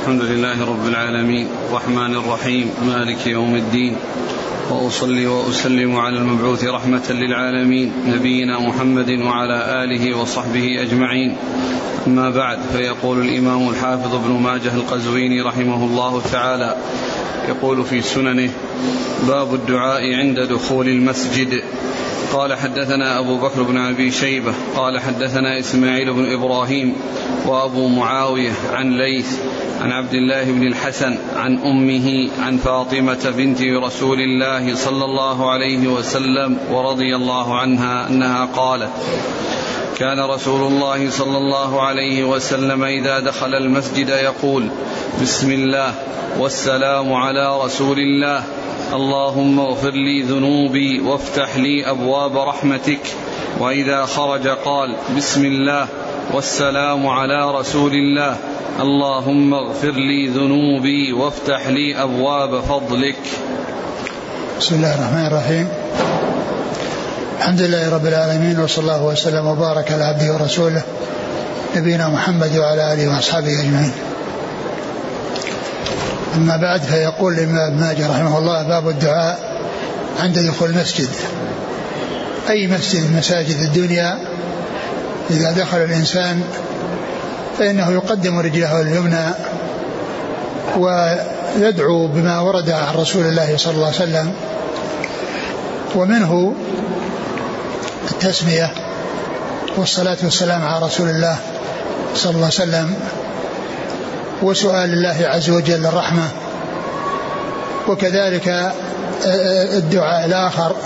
الحمد لله رب العالمين. الرحمن الرحيم. مالك يوم الدين. وأصلي وأسلم على المبعوث رحمة للعالمين. نبينا محمد وعلى آله وصحبه أجمعين. أما بعد فيقول الإمام الحافظ ابن ماجه القزويني رحمه الله تعالى يقول في سننه باب الدعاء عند دخول المسجد قال حدثنا أبو بكر بن أبي شيبة. قال حدثنا إسماعيل بن إبراهيم وأبو معاوية عن ليث عن عبد الله بن الحسن عن أمه عن فاطمة بنت رسول الله صلى الله عليه وسلم ورضي الله عنها أنها قالت كان رسول الله صلى الله عليه وسلم إذا دخل المسجد يقول بسم الله والسلام على رسول الله اللهم اغفر لي ذنوبي وافتح لي أبواب رحمتك. وإذا خرج قال بسم الله والسلام على رسول الله. اللهم اغفر لي ذنوبي وافتح لي أبواب فضلك. بسم الله الرحمن الرحيم. الحمد لله رب العالمين وصلى الله وسلم وبارك على عبده ورسوله نبينا محمد وعلى آله وأصحابه أجمعين. أما بعد فيقول الإمام ابن ماجه رحمه الله باب الدعاء عند دخول المسجد. أي مسجد؟ من مساجد الدنيا إذا دخل الإنسان فإنه يقدم رجله اليمنى ويدعو بما ورد عن رسول الله صلى الله عليه وسلم ومنه التسمية والصلاة والسلام على رسول الله صلى الله عليه وسلم وسؤال الله عز وجل الرحمة وكذلك الدعاء الآخر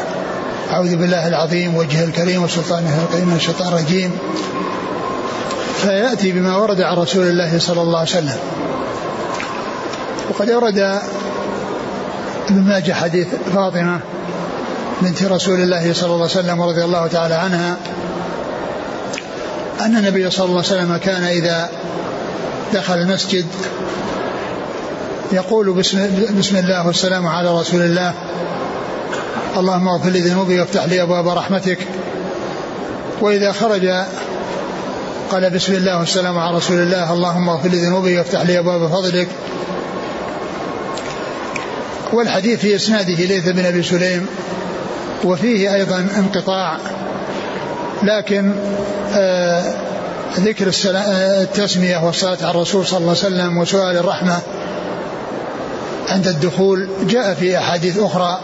أعوذ بالله العظيم وجهه الكريم وسلطانه القديم من الشيطان الرجيم. فيأتي بما ورد عن رسول الله صلى الله عليه وسلم. وقد ورد ابن ماجه حديث فاطمة بنت رسول الله صلى الله عليه وسلم ورضي الله تعالى عنها أن النبي صلى الله عليه وسلم كان إذا دخل المسجد يقول بسم, بسم الله والسلام على رسول الله اللهم اغفر لي ذنوبي وافتح لي أبواب رحمتك. وإذا خرج قال بسم الله والسلام على رسول الله اللهم اغفر لي ذنوبي وافتح لي أبواب فضلك. والحديث في إسناده ليث بن أبي سليم وفيه أيضا انقطاع لكن آه ذكر التسمية والصلاة على الرسول صلى الله عليه وسلم وسؤال الرحمة عند الدخول جاء في أحاديث أخرى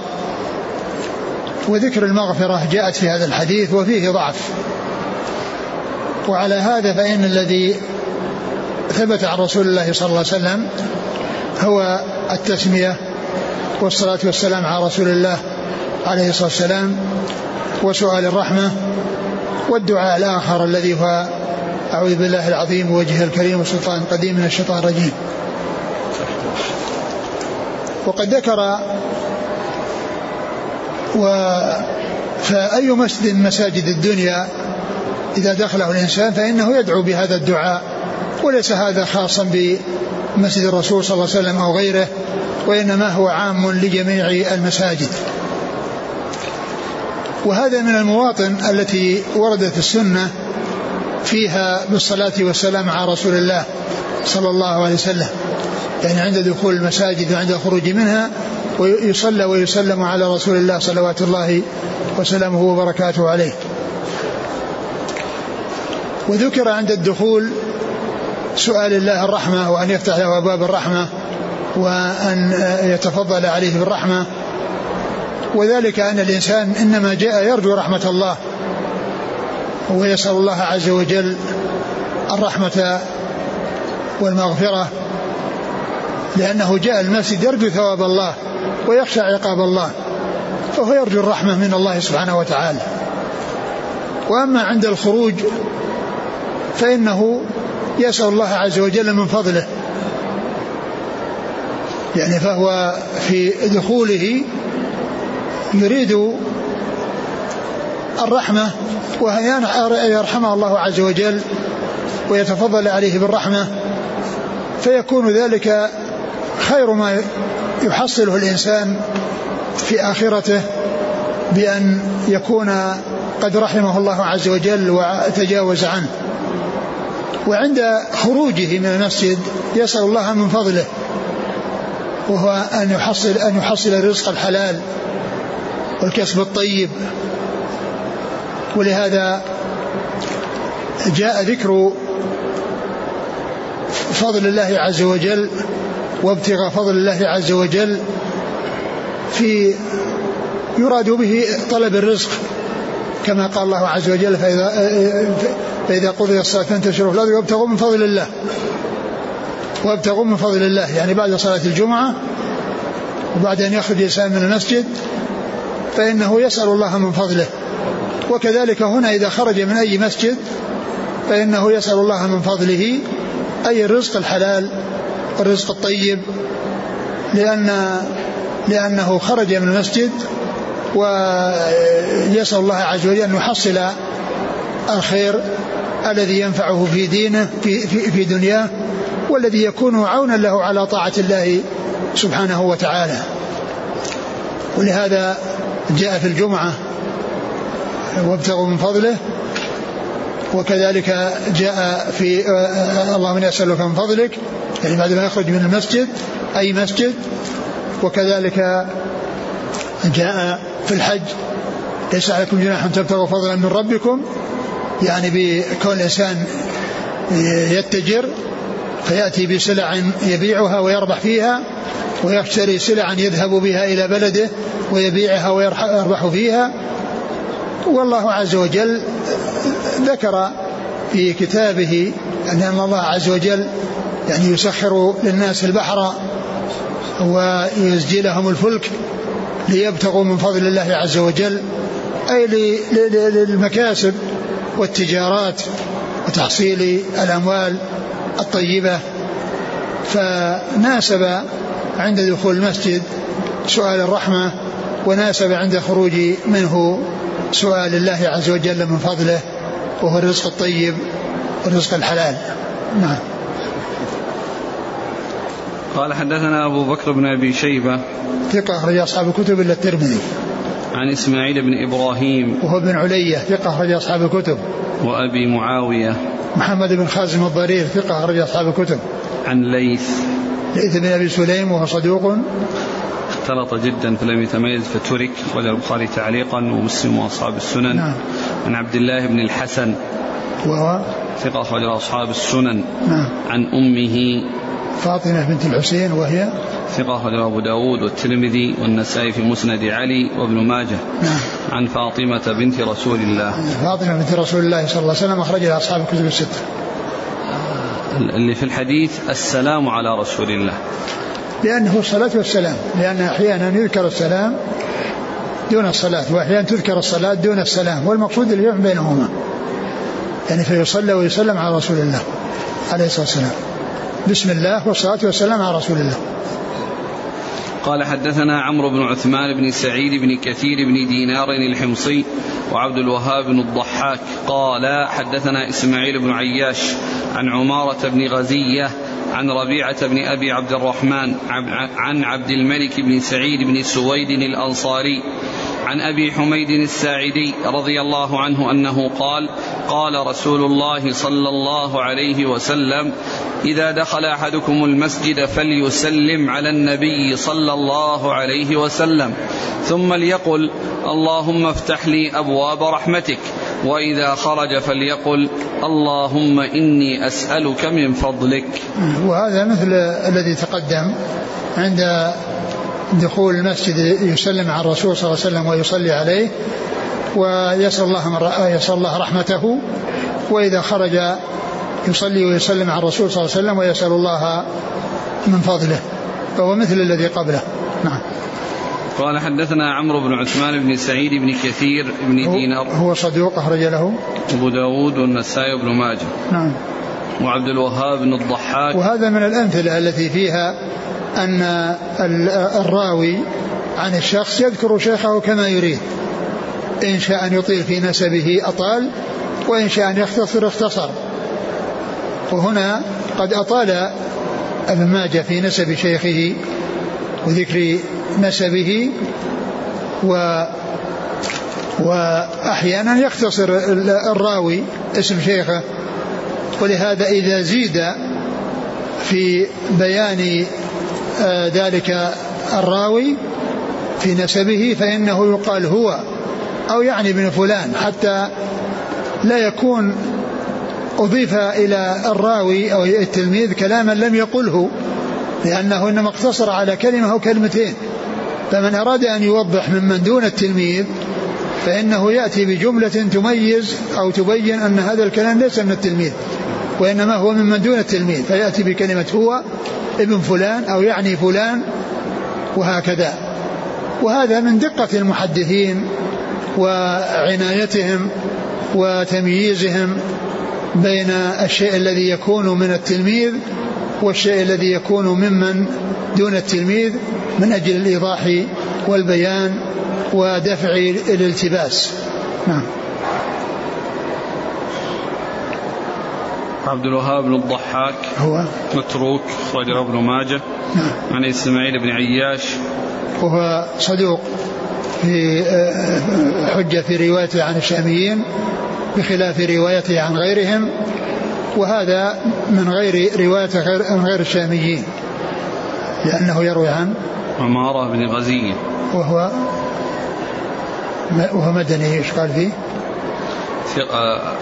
وذكر المغفرة جاءت في هذا الحديث وفيه ضعف. وعلى هذا فإن الذي ثبت عن رسول الله صلى الله عليه وسلم هو التسمية والصلاة والسلام على رسول الله عليه الصلاة والسلام وسؤال الرحمة والدعاء الآخر الذي هو أعوذ بالله العظيم ووجهه الكريم وسلطان قديم من الشيطان الرجيم. وقد ذكر و فأي مسجد من مساجد الدنيا إذا دخله الإنسان فإنه يدعو بهذا الدعاء وليس هذا خاصا بمسجد الرسول صلى الله عليه وسلم أو غيره وإنما هو عام لجميع المساجد. وهذا من المواطن التي وردت السنة فيها بالصلاة والسلام على رسول الله صلى الله عليه وسلم. يعني عند دخول المساجد وعند الخروج منها ويصلى ويسلم على رسول الله صلوات الله وسلامه وبركاته عليه. وذكر عند الدخول سؤال الله الرحمة وأن يفتح له أبواب الرحمة وأن يتفضل عليه بالرحمة. وذلك أن الإنسان إنما جاء يرجو رحمة الله ويسأل الله عز وجل الرحمة والمغفرة لأنه جاء المسجد يرجو ثواب الله. ويخشى عقاب الله فهو يرجو الرحمة من الله سبحانه وتعالى. وأما عند الخروج فإنه يسأل الله عز وجل من فضله. يعني فهو في دخوله يريد الرحمة وأن يرحمه الله عز وجل ويتفضل عليه بالرحمة فيكون ذلك خير ما يحصله الإنسان في آخرته بأن يكون قد رحمه الله عز وجل وتجاوز عنه. وعند خروجه من المسجد يسأل الله من فضله وهو أن يحصل أن يحصل الرزق الحلال والكسب الطيب. ولهذا جاء ذكر فضل الله عز وجل وابتغاء فضل الله عز وجل في يراد به طلب الرزق. كما قال الله عز وجل فإذا, فإذا قضي الصلاة فانتشروا في الأرض وابتغوا من فضل الله. وابتغوا من فضل الله يعني بعد صلاة الجمعة وبعد أن يخرج الإنسان من المسجد فإنه يسأل الله من فضله. وكذلك هنا إذا خرج من أي مسجد فإنه يسأل الله من فضله أي الرزق الحلال. الرزق الطيب لأن لأنه خرج من المسجد ويسأل الله عز وجل أن يحصل الخير الذي ينفعه في دينه في, في, في دنياه والذي يكون عونا له على طاعة الله سبحانه وتعالى. ولهذا جاء في الجمعة وابتغوا من فضله وكذلك جاء في اللهم إني أسألك من فضلك يعني بعد ما يخرج من المسجد أي مسجد وكذلك جاء في الحج ليس عليكم جناح أن تبتغوا فضلا من ربكم يعني بكون الإنسان يتجر فيأتي بسلع يبيعها ويربح فيها ويشتري سلعا يذهب بها إلى بلده ويبيعها ويربح فيها. والله عز وجل ذكر في كتابه أن الله عز وجل يعني يسخر للناس البحر ويزجي لهم الفلك ليبتغوا من فضل الله عز وجل أي للمكاسب والتجارات وتحصيل الأموال الطيبة. فناسب عند دخول المسجد سؤال الرحمة وناسب عند خروج منه سؤال الله عز وجل من فضله وهو الرزق الطيب والرزق الحلال. نعم. قال حدثنا أبو بكر بن أبي شيبة ثقة أخرج أصحاب الكتب إلا الترمذي. عن إسماعيل بن إبراهيم وهو ابن علية ثقة أخرج أصحاب الكتب. وأبي معاوية محمد بن خازم الضرير ثقة أخرج أصحاب الكتب. عن ليث ليث بن أبي سليم وهو صدوق. اختلط جدا فلم يتميز فترك ولا البخاري تعليقا ومسلم وأصحاب السنن. نعم. عن عبد الله بن الحسن وهو؟ ثقة أخرج أصحاب السنن. نعم. عن أمه فاطمة بنت الحسين وهي ثقة أخرج أبو داود والترمذي والنسائي في مسند علي وابن ماجه. نعم. عن فاطمة بنت رسول الله. فاطمة بنت رسول الله صلى الله عليه وسلم أخرج لها أصحاب الكتب الستة. اللي في الحديث السلام على رسول الله. لأنه الصلاة والسلام لأن أحيانا يذكر السلام دون الصلاة وأحيانا تذكر الصلاة دون السلام والمقصود الجمع بينهما. يعني فيصلى ويسلم على رسول الله عليه الصلاة والسلام. بسم الله والصلاة والسلام على رسول الله. قال حدثنا عمرو بن عثمان بن سعيد بن كثير بن دينار الحمصي وعبد الوهاب بن الضحاك. قال حدثنا إسماعيل بن عياش عن عمارة بن غزية عن ربيعة بن أبي عبد الرحمن عن عبد الملك بن سعيد بن سويد الأنصاري عن أبي حميد الساعدي رضي الله عنه أنه قال قال رسول الله صلى الله عليه وسلم إذا دخل أحدكم المسجد فليسلم على النبي صلى الله عليه وسلم ثم ليقل اللهم افتح لي أبواب رحمتك وإذا خرج فليقل اللهم إني أسألك من فضلك وهذا مثل الذي تقدم عند دخول المسجد يسلم على الرسول صلى الله عليه وسلم ويصلي عليه ويسأل الله من يسأل الله رحمته وإذا خرج يصلي ويسلم على الرسول صلى الله عليه وسلم ويسأل الله من فضله فهو مثل الذي قبله. نعم. قال حدثنا عمرو بن عثمان بن سعيد بن كثير بن دينار. هو صدوق أخرج له. أبو داود والنسائي بن ماجه. نعم. وعبد الوهاب بن الضحاك. وهذا من الأمثلة التي فيها أن الراوي عن الشخص يذكر شيخه كما يريد. إن شاء أن يطيل في نسبه أطال وإن شاء أن يختصر اختصر وهنا قد أطال ابن ماجه في نسب شيخه وذكر نسبه و وأحيانا يختصر الراوي اسم شيخه. ولهذا إذا زيد في بيان ذلك الراوي في نسبه فإنه يقال هو أو يعني ابن فلان حتى لا يكون أضيف إلى الراوي أو التلميذ كلاما لم يقله لأنه إنما اقتصر على كلمة أو كلمتين. فمن أراد أن يوضح ممن دون التلميذ فإنه يأتي بجملة تميز أو تبين أن هذا الكلام ليس من التلميذ. وإنما هو ممن دون التلميذ فيأتي بكلمة هو ابن فلان أو يعني فلان وهكذا. وهذا من دقة المحدثين وعنايتهم وتمييزهم بين الشيء الذي يكون من التلميذ والشيء الذي يكون ممن دون التلميذ من أجل الإيضاح والبيان ودفع الالتباس. نعم. عبد الوهاب بن الضحاك. هو؟ متروك أخرجه ابن ماجه. نعم. عن إسماعيل بن عياش. وهو صدوق في آه، حجة في روايته عن الشاميين بخلاف روايته عن غيرهم وهذا من غير رواية غير من غير الشاميين لأنه يروي عن عمارة بن غزية وهو وهو مدني إيش قال فيه؟ ثقة.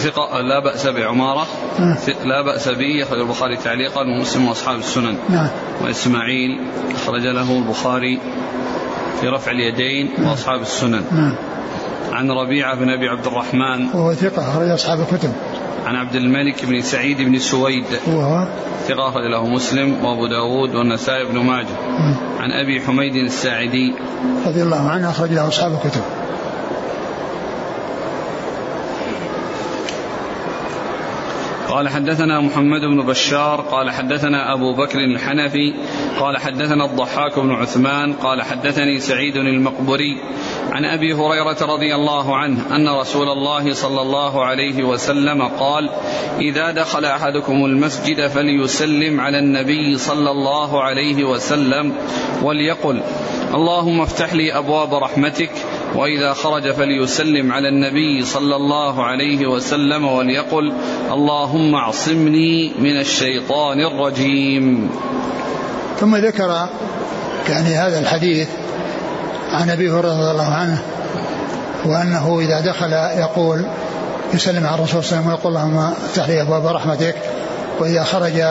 ثقة لا بأس بعمارة. نعم. لا بأس به أخرج البخاري تعليقا ومسلم وأصحاب السنن. نعم. وإسماعيل أخرج له البخاري في رفع اليدين وأصحاب السنن. نعم. عن ربيعة بن أبي عبد الرحمن. وهو ثقة أخرج أصحاب الكتب. عن عبد الملك بن سعيد بن سويد. وهو؟ ثقة أخرج له مسلم وأبو داود والنسائي بن ماجه. عن أبي حميد الساعدي. رضي الله عنه أخرج له أصحاب الكتب. قال حدثنا محمد بن بشار قال حدثنا أبو بكر الحنفي قال حدثنا الضحاك بن عثمان قال حدثني سعيد المقبري عن أبي هريرة رضي الله عنه أن رسول الله صلى الله عليه وسلم قال إذا دخل أحدكم المسجد فليسلم على النبي صلى الله عليه وسلم وليقل اللهم افتح لي أبواب رحمتك وإذا خرج فليسلم على النبي صلى الله عليه وسلم وليقل اللهم اعصمني من الشيطان الرجيم. ثم ذكر يعني هذا الحديث عن أبي هريرة رضي الله عنه وأنه إذا دخل يقول يسلم على الرسول صلى الله عليه وسلم ويقول اللهم افتح لي أبواب رحمتك وإذا خرج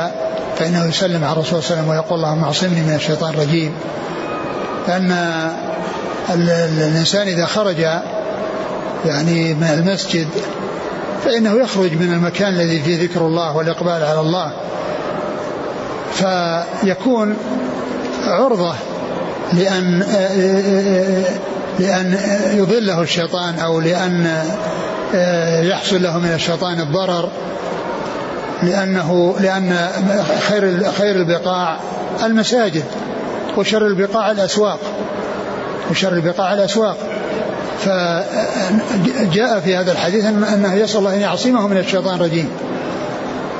فإنه يسلم على الرسول صلى الله عليه وسلم ويقول اللهم اعصمني من الشيطان الرجيم. لأن الإنسان إذا خرج يعني من المسجد فإنه يخرج من المكان الذي فيه ذكر الله والإقبال على الله. فيكون عرضة لأن لأن يضله الشيطان أو لأن يحصل له من الشيطان الضرر. لأنه لأن خير خير البقاع المساجد وشر البقاع الأسواق. وشر البقاع الأسواق. فجاء في هذا الحديث أنه يسأل الله أن يعصمه من الشيطان الرجيم.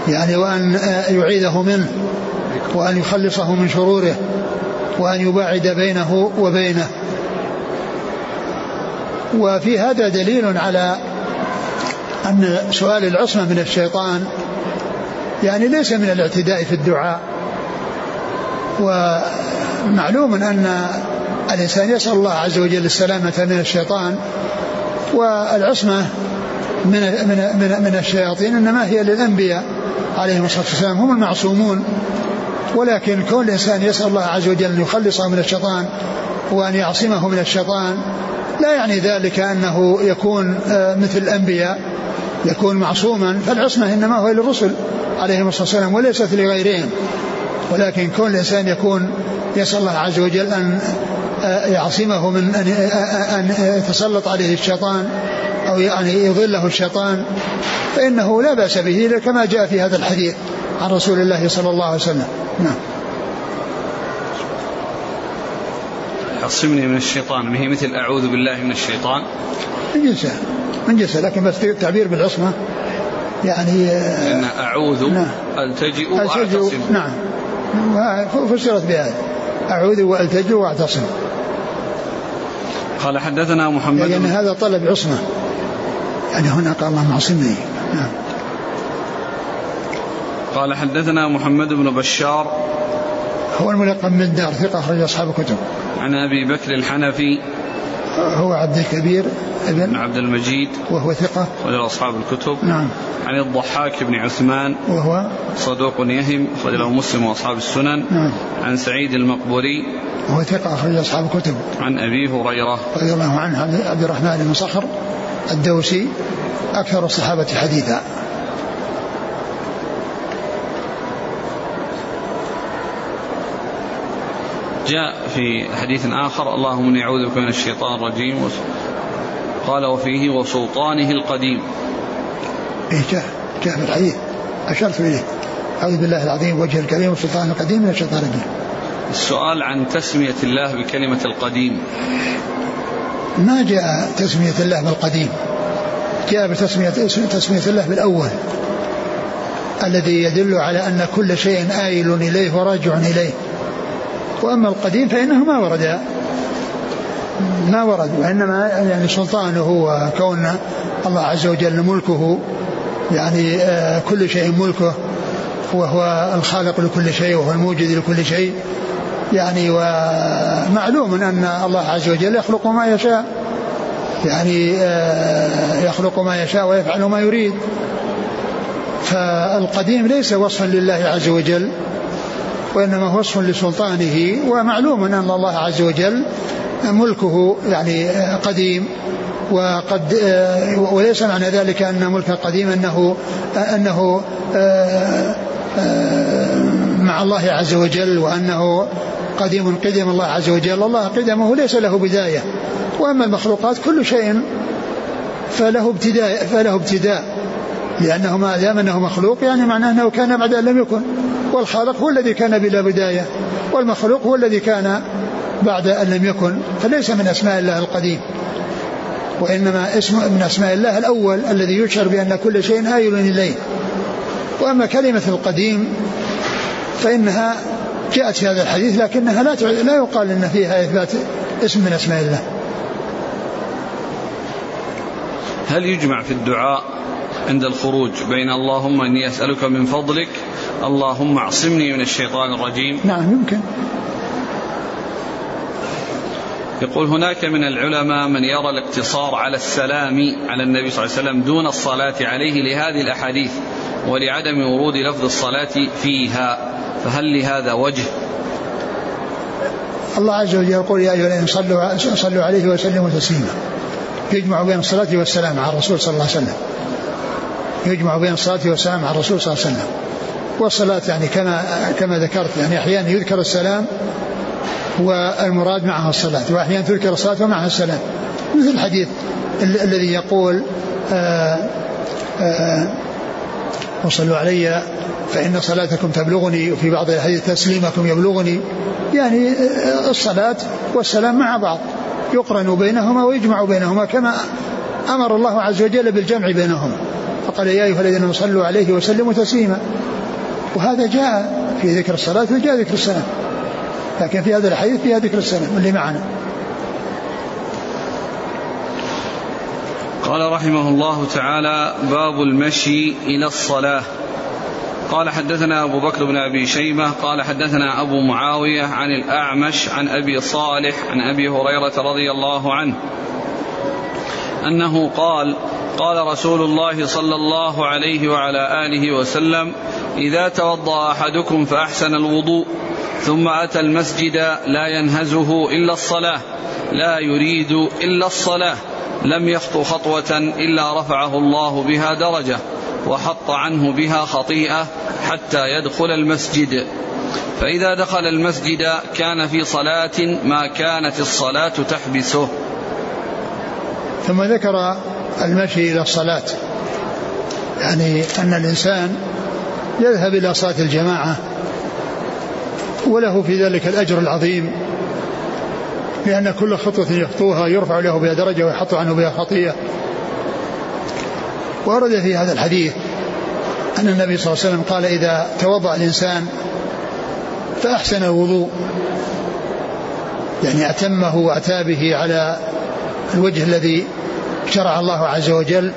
يعني وأن يعيذه منه وأن يخلصه من شروره وأن يباعد بينه وبينه. وفي هذا دليل على أن سؤال العصمة من الشيطان يعني ليس من الاعتداء في الدعاء. ومعلوم أن الإنسان يسأل الله عز وجل السلامة من الشيطان والعصمة من من من, من الشياطين إنما هي للأنبياء عليهم الصلاة والسلام هم المعصومون. ولكن كون الإنسان يسأل الله عز وجل أن يخلصه من الشيطان وأن يعصمه من الشيطان لا يعني ذلك أنه يكون آه، مثل الأنبياء يكون معصوما. فالعصمة إنما هو للرسل عليهم الصلاة والسلام وليست لغيرهم. ولكن كون الإنسان يكون يسأل الله عز وجل أن يعصمه من أن أن يتسلط عليه الشيطان أو يعني يضله الشيطان فإنه لا بأس به كما جاء في هذا الحديث عن رسول الله صلى الله عليه وسلم. نعم. عصمني من الشيطان ما هي مثل أعوذ بالله من الشيطان. من جنسه من جنسه لكن بس التعبير بالعصمة. يعني لأن أعوذ نعم. ألتجئ وأعتصم. نعم. فسرت بهذا. أعوذ وألتجئ وأعتصم. قال حدثنا محمد لأن يعني هذا طلب عصمة. يعني هنا قال الله اعصمني نعم. قال حدثنا محمد بن بشار هو الملقب من دار ثقة أخرج أصحاب كتب عن أبي بكر الحنفي هو عبد الكبير ابن عبد المجيد. وهو ثقة. رجل أصحاب الكتب. نعم. عن الضحاك بن عثمان. وهو صدوق يهم. رجله مسلم وأصحاب السنن. نعم. عن سعيد المقبوري. وهو ثقة أخرج أصحاب الكتب. عن أبي هريرة. رضي الله عنه عبد الرحمن بن صخر الدوسي أكثر الصحابة حديثا. جاء في حديث آخر اللهم إني أعوذ بك من الشيطان الرجيم قال وفيه وسلطانه القديم. إيه جاء جاء في الحديث أشرت إليه. أعوذ بالله العظيم وجه الكريم والسلطان القديم من الشيطان الرجيم. السؤال عن تسمية الله بكلمة القديم. ما جاء تسمية الله بالقديم؟ جاء بتسمية تسمية الله بالأول الذي يدل على أن كل شيء آيل إليه وراجع إليه. وأما القديم فإنه ما ورد. ما ورد. وإنما يعني سلطانه وكون الله عز وجل ملكه يعني آه، كل شيء ملكه وهو الخالق لكل شيء وهو الموجد لكل شيء يعني ومعلوم أن الله عز وجل يخلق ما يشاء يعني آه، يخلق ما يشاء ويفعل ما يريد. فالقديم ليس وصفا لله عز وجل. وإنما هو وصف لسلطانه ومعلوم أن الله عز وجل ملكه يعني قديم وقد وليس معنى ذلك أن ملك قديم أنه أنه مع الله عز وجل وأنه قديم قدم الله عز وجل. الله قدمه ليس له بداية. وأما المخلوقات كل شيء فله ابتداء فله ابتداء. لأنه ما دام أنه مخلوق يعني معناه أنه كان بعد أن لم يكن. والخالق هو الذي كان بلا بداية والمخلوق هو الذي كان بعد أن لم يكن فليس من أسماء الله القديم. وإنما اسم من أسماء الله الأول الذي يشعر بأن كل شيء آيل إليه. وأما كلمة القديم فإنها جاءت في هذا الحديث لكنها لا لا يقال أن فيها إثبات اسم من أسماء الله. هل يجمع في الدعاء عند الخروج بين اللهم إني أسألك من فضلك اللهم اعصمني من الشيطان الرجيم. نعم يمكن. يقول هناك من العلماء من يرى الاقتصار على السلام على النبي صلى الله عليه وسلم دون الصلاة عليه لهذه الأحاديث ولعدم ورود لفظ الصلاة فيها. فهل لهذا وجه؟ الله عز وجل يقول يا أيها الذين صلوا, صلوا عليه وسلموا تسليما. يجمع بين الصلاة والسلام على الرسول صلى الله عليه وسلم. يجمع بين الصلاة والسلام على الرسول صلى الله عليه وسلم. والصلاة يعني كما كما ذكرت يعني أحيانا يذكر السلام والمراد معها الصلاة وأحيانا تذكر الصلاة ومعها السلام. مثل الحديث الذي يقول آآ آآ وصلوا علي فإن صلاتكم تبلغني وفي بعض الحديث تسليمكم يبلغني. يعني الصلاة والسلام مع بعض يقرن بينهما ويجمع بينهما كما أمر الله عز وجل بالجمع بينهما. فقال يا أيها الذين صلوا عليه وسلموا تسليما. وهذا جاء في ذكر الصلاة وجاء ذكر السلام لكن في هذا الحديث فيها ذكر السلام اللي معنا. قال رحمه الله تعالى باب المشي إلى الصلاة. قال حدثنا أبو بكر بن أبي شيبة قال حدثنا أبو معاوية عن الأعمش عن أبي صالح عن أبي هريرة رضي الله عنه أنه قال قال رسول الله صلى الله عليه وعلى آله وسلم إذا توضأ أحدكم فأحسن الوضوء ثم أتى المسجد لا ينهزه إلا الصلاة لا يريد إلا الصلاة لم يخطو خطوة إلا رفعه الله بها درجة وحط عنه بها خطيئة حتى يدخل المسجد. فإذا دخل المسجد كان في صلاة ما كانت الصلاة تحبسه. ثم ذكر المشي إلى الصلاة. يعني أن الإنسان يذهب إلى صلاة الجماعة وله في ذلك الأجر العظيم لأن كل خطوة يخطوها يرفع له بها درجة ويحط عنه بها خطيئة. ورد في هذا الحديث أن النبي صلى الله عليه وسلم قال إذا توضأ الإنسان فأحسن الوضوء. يعني أتمه وأتى به على الوجه الذي شرع الله عز وجل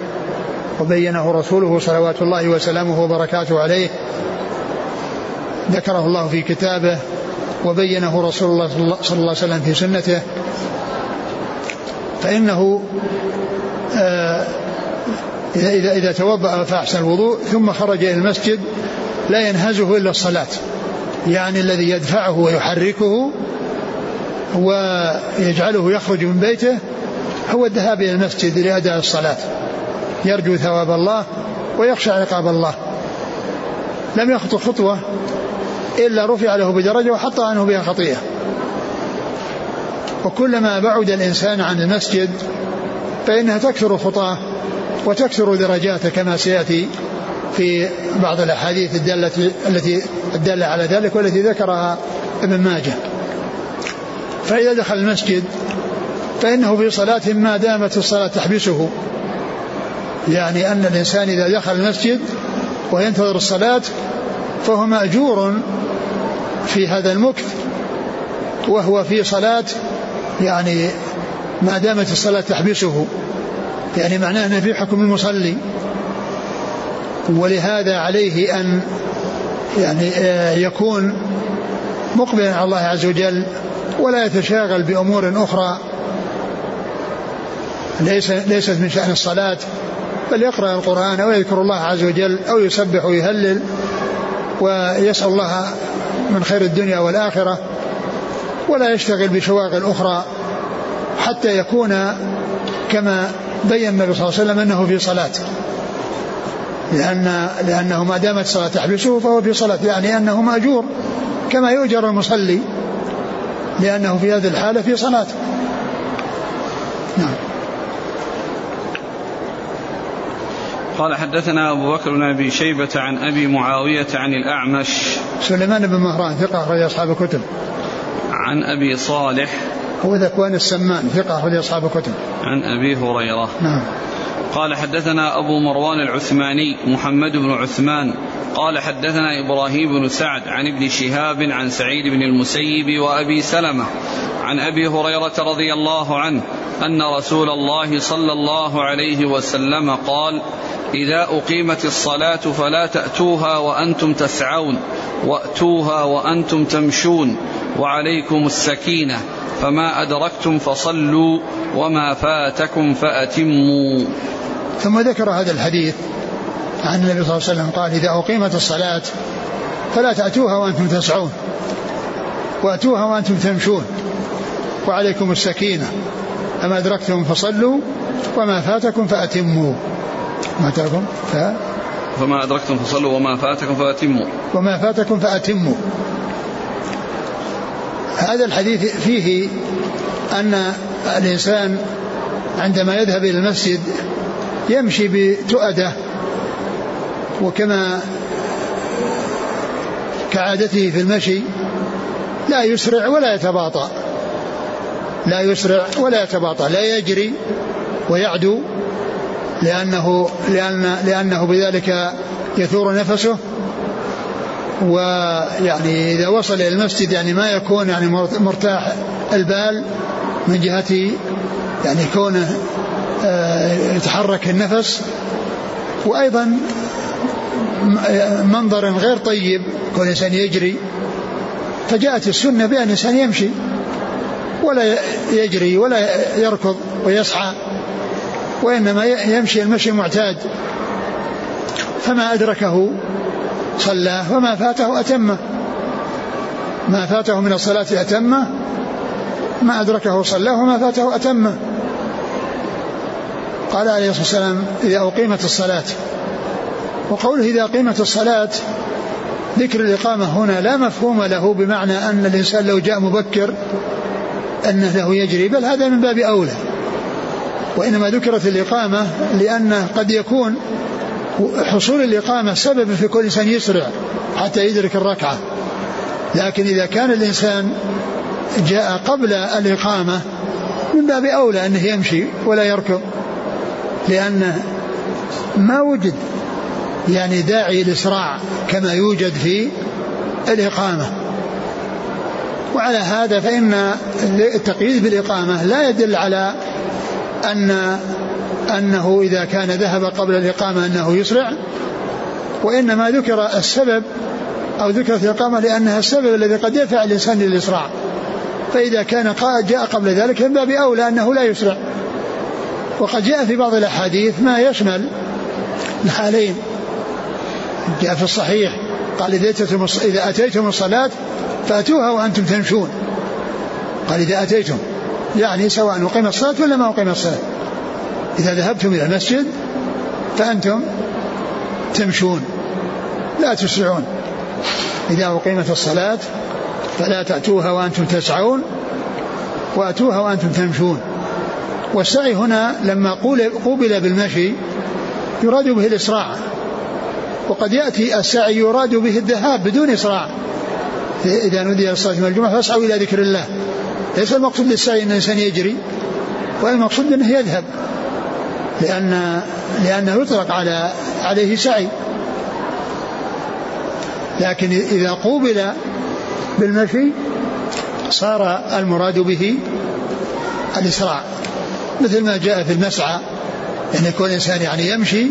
وبينه رسوله صلوات الله وسلامه وبركاته عليه. ذكره الله في كتابه وبينه رسول الله صلى الله عليه وسلم في سنته. فإنه آه، إذا إذا توضأ فأحسن الوضوء ثم خرج إلى المسجد لا ينهزه إلا الصلاة. يعني الذي يدفعه ويحركه ويجعله يخرج من بيته هو الذهاب إلى المسجد لأداء الصلاة. يرجو ثواب الله ويخشى عقاب الله. لم يخطو خطوة إلا رفع له بدرجة وحط عنه بها خطيئة. وكلما بعد الإنسان عن المسجد فإنها تكثر خطاه وتكثر درجاته كما سيأتي في بعض الأحاديث الدالة التي الدالة على ذلك والتي ذكرها ابن ماجه. فإذا دخل المسجد فإنه في صلاة ما دامت الصلاة تحبسه. يعني أن الإنسان إذا دخل المسجد وينتظر الصلاة فهو مأجور في هذا المكث وهو في صلاة يعني ما دامت الصلاة تحبسه. يعني معناه أنه في حكم المصلي. ولهذا عليه أن يعني آه، يكون مقبلا على الله عز وجل ولا يتشاغل بأمور أخرى. ليس ليست من شأن الصلاة بل يقرأ القرآن أو يذكر الله عز وجل أو يسبح ويهلل ويسأل الله من خير الدنيا والآخرة ولا يشتغل بشواغل أخرى حتى يكون كما بين النبي صلى الله عليه وسلم أنه في صلاة. لأن لأنه ما دامت الصلاة تحبسه فهو في صلاة يعني أنه مأجور كما يؤجر المصلي لأنه في هذه الحالة في صلاة. قال حدثنا أبو بكر بن أبي شيبة عن أبي معاوية عن الأعمش سليمان بن مهران ثقة أخرج أصحاب الكتب. عن أبي صالح هو ذكوان السمان ثقة أخرج أصحاب الكتب. عن أبي هريرة. نعم. قال حدثنا أبو مروان العثماني محمد بن عثمان قال حدثنا إبراهيم بن سعد عن ابن شهاب عن سعيد بن المسيب وأبي سلمة عن أبي هريرة رضي الله عنه أن رسول الله صلى الله عليه وسلم قال إذا أقيمت الصلاة فلا تأتوها وأنتم تسعون وأتوها وأنتم تمشون وعليكم السكينة فما أدركتم فصلوا وما فاتكم فأتموا. ثم ذكر هذا الحديث عن النبي صلى الله عليه وسلم قال إذا أقيمت الصلاة فلا تأتوها وأنتم تسعون وأتوها وأنتم تمشون وعليكم السكينة فما أدركتم فصلوا وما فاتكم فأتموا. ما أتاكم ف فما أدركتم فصلوا وما فاتكم فأتموا. وما فاتكم فأتموا. هذا الحديث فيه أن الإنسان عندما يذهب إلى المسجد يمشي بتؤدة وكما كعادته في المشي لا يسرع ولا يتباطأ لا يسرع ولا يتباطأ لا يجري ويعدو لأنه لأن لأنه بذلك يثور نفسه ويعني إذا وصل إلى المسجد يعني ما يكون يعني مرتاح البال من جهة يعني كونه يتحرك النفس وأيضا منظر غير طيب كون الإنسان يجري فجاءت السنة بأن الإنسان يمشي ولا يجري ولا يركض ويسعى وإنما يمشي المشي المعتاد. فما أدركه صلاه وما فاته أتمه ما فاته من الصلاة أتمه ما أدركه صلاه وما فاته أتمه قال عليه الصلاة والسلام إذا أقيمت الصلاة. وقوله إذا أقيمت الصلاة ذكر الإقامة هنا لا مفهوم له بمعنى أن الإنسان لو جاء مبكر أنه له يجري بل هذا من باب أولى. وإنما ذكرت الإقامة لأنه قد يكون حصول الإقامة سبب في كل إنسان يسرع حتى يدرك الركعة. لكن إذا كان الإنسان جاء قبل الإقامة من باب أولى أنه يمشي ولا يركض. لأنه ما وجد يعني داعي الإسراع كما يوجد في الإقامة. وعلى هذا فإن التقييد بالإقامة لا يدل على أن أنه إذا كان ذهب قبل الإقامة أنه يسرع وإنما ذكر السبب أو ذكرت الإقامة لأنها السبب الذي قد يدفع الإنسان للإسراع. فإذا كان جاء قبل ذلك من باب أولى أنه لا يسرع. وقد جاء في بعض الأحاديث ما يشمل الحالين. جاء في الصحيح قال إذا أتيتم الصلاة فأتوها وأنتم تمشون. قال إذا أتيتم يعني سواء أقيم الصلاة ولا ما أقيم الصلاة. إذا ذهبتم إلى المسجد فأنتم تمشون لا تسرعون. إذا أقيمت الصلاة فلا تأتوها وأنتم تسعون وأتوها وأنتم تمشون. والسعي هنا لما قوبل بالمشي يراد به الإسراع. وقد يأتي السعي يراد به الذهاب بدون إسراع. إذا نودي الصلاة من الجمعة فاسعوا إلى ذكر الله. ليس المقصود بالسعي أن الإنسان يجري والمقصود أنه يذهب. لأن لأنه يطلق على عليه سعي. لكن إذا قوبل بالمشي صار المراد به الإسراع. مثل ما جاء في المسعى يعني يكون الإنسان يعني يمشي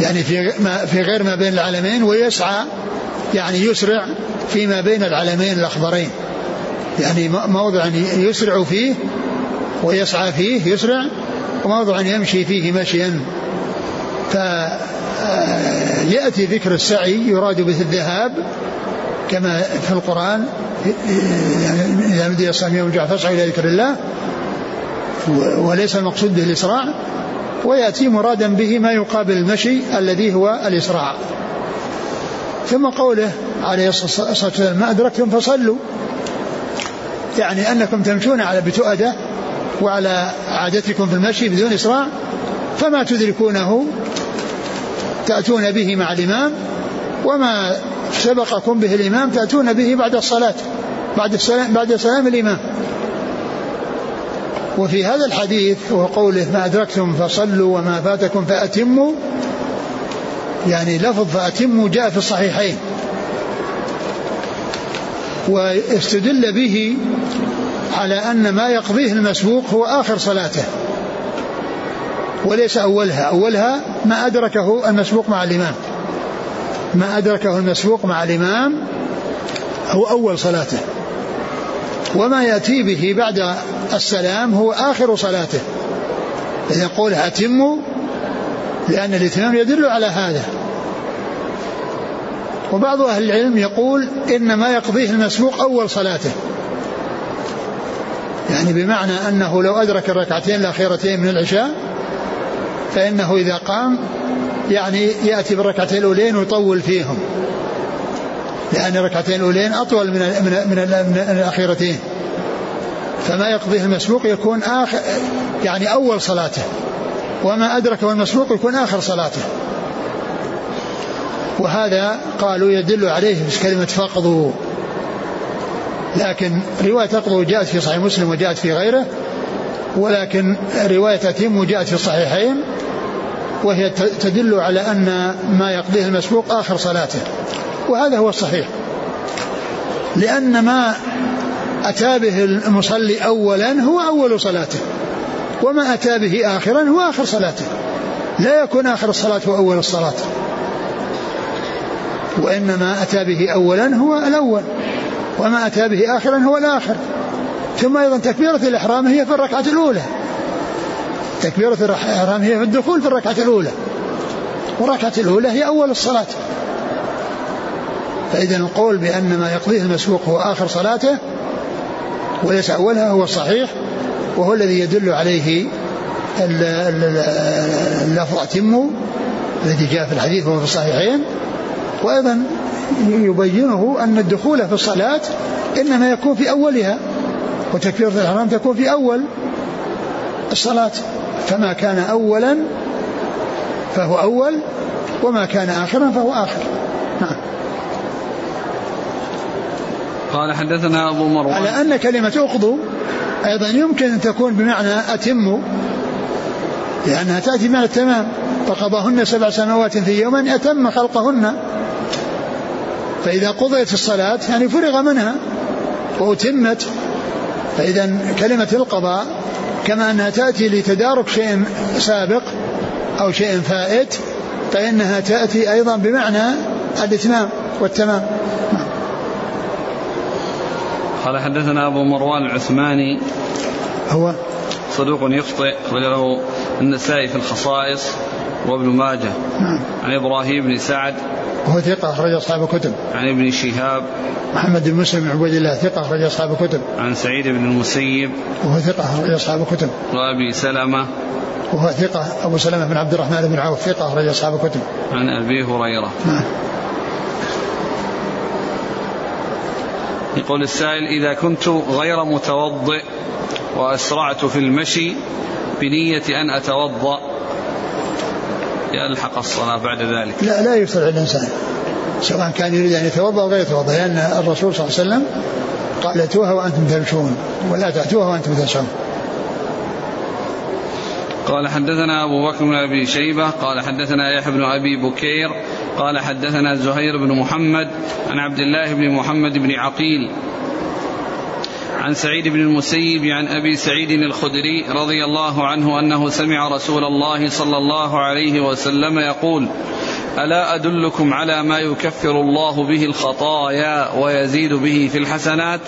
يعني في ما في غير ما بين العلمين ويسعى يعني يسرع فيما بين العلمين الأخضرين. يعني موضع يسرع فيه ويسعى فيه يسرع وموضع يمشي فيه مشيا. فيأتي ذكر السعي يراد به الذهاب كما في القرآن يعني إذا نودي الصلاة يوم الجمعة فاسعوا إلى ذكر الله وليس المقصود به الإسراع ويأتي مرادا به ما يقابل المشي الذي هو الإسراع. ثم قوله عليه الصلاة والسلام ما أدركتم فصلوا. يعني أنكم تمشون على بتؤدة وعلى عادتكم في المشي بدون إسراع فما تدركونه تأتون به مع الإمام وما سبقكم به الإمام تأتون به بعد الصلاة بعد السلام بعد سلام الإمام. وفي هذا الحديث وقوله ما أدركتم فصلوا وما فاتكم فأتموا يعني لفظ فأتموا جاء في الصحيحين. واستدل به على أن ما يقضيه المسبوق هو آخر صلاته وليس أولها. أولها ما أدركه المسبوق مع الإمام. ما أدركه المسبوق مع الإمام هو أول صلاته. وما يأتي به بعد السلام هو آخر صلاته. إذا يقول أتموا لأن الإتمام يدل على هذا. وبعض أهل العلم يقول إن ما يقضيه المسبوق أول صلاته. يعني بمعنى أنه لو أدرك الركعتين الأخيرتين من العشاء فإنه إذا قام يعني يأتي بالركعتين الأولين ويطول فيهم. لأن الركعتين الأولين أطول من من من, من الأخيرتين. فما يقضيه المسبوق يكون آخر يعني أول صلاته. وما أدركه المسبوق يكون آخر صلاته. وهذا قالوا يدل عليه في كلمة فقضوا لكن رواية فقضوا جاءت في صحيح مسلم وجاءت في غيره ولكن رواية أتم جاءت في الصحيحين وهي تدل على أن ما يقضيه المسبوق آخر صلاته. وهذا هو الصحيح. لأن ما أتى به المصلي أولا هو أول صلاته وما أتى به آخرا هو آخر صلاته. لا يكون آخر الصلاة هو أول الصلاة. وإنما أتى به أولا هو الأول وما أتى به آخرا هو الآخر. ثم أيضا تكبيرة الإحرام هي في الركعة الأولى. تكبيرة الإحرام هي في الدخول في الركعة الأولى. والركعة الأولى هي أول الصلاة. فإذا القول بأن ما يقضيه المسبوق هو آخر صلاته وليس أولها هو الصحيح وهو الذي يدل عليه اللفظ أتموا الذي جاء في الحديث وهو في الصحيحين. وأيضا يبينه أن الدخول في الصلاة إنما يكون في أولها وتكبيرة الإحرام تكون في أول الصلاة. فما كان أولا فهو أول وما كان آخرا فهو آخر. قال حدثنا أبو مروان على أن كلمة أقضوا أيضا يمكن أن تكون بمعنى أتموا لأنها تأتي معنى التمام. فقضاهن سبع سنوات في يوم أتم خلقهن. فإذا قضيت الصلاة يعني فرغ منها وأتمت. فإذا كلمة القضاء كما أنها تأتي لتدارك شيء سابق أو شيء فائت فإنها تأتي أيضا بمعنى الإتمام والتمام. قال حدثنا أبو مروان العثماني. هو صدوق يخطئ له النسائي في الخصائص وابن ماجه. نعم. عن إبراهيم بن سعد. وهو ثقة أخرج أصحاب الكتب. عن ابن شهاب. محمد بن مسلم بن عبيد الله ثقة أخرج أصحاب الكتب. عن سعيد بن المسيب. وهو ثقة أخرج أصحاب الكتب. وأبي سلمة. وهو ثقة أبو سلمة بن عبد الرحمن بن عوف ثقة أخرج أصحاب الكتب. عن أبي هريرة. نعم. يقول السائل إذا كنت غير متوضئ وأسرعت في المشي بنية أن أتوضأ يلحق الصلاة بعد ذلك. لا لا يسرع الإنسان سواء كان يريد أن يتوضأ أو غير يتوضأ لأن الرسول صلى الله عليه وسلم قال اتوها وأنتم تمشون ولا تأتوها وأنتم تسعون. قال حدثنا أبو بكر بن أبي شيبة قال حدثنا يحيى بن أبي بكير قال حدثنا زهير بن محمد عن عبد الله بن محمد بن عقيل عن سعيد بن المسيب عن أبي سعيد الخدري رضي الله عنه أنه سمع رسول الله صلى الله عليه وسلم يقول ألا أدلكم على ما يكفر الله به الخطايا ويزيد به في الحسنات؟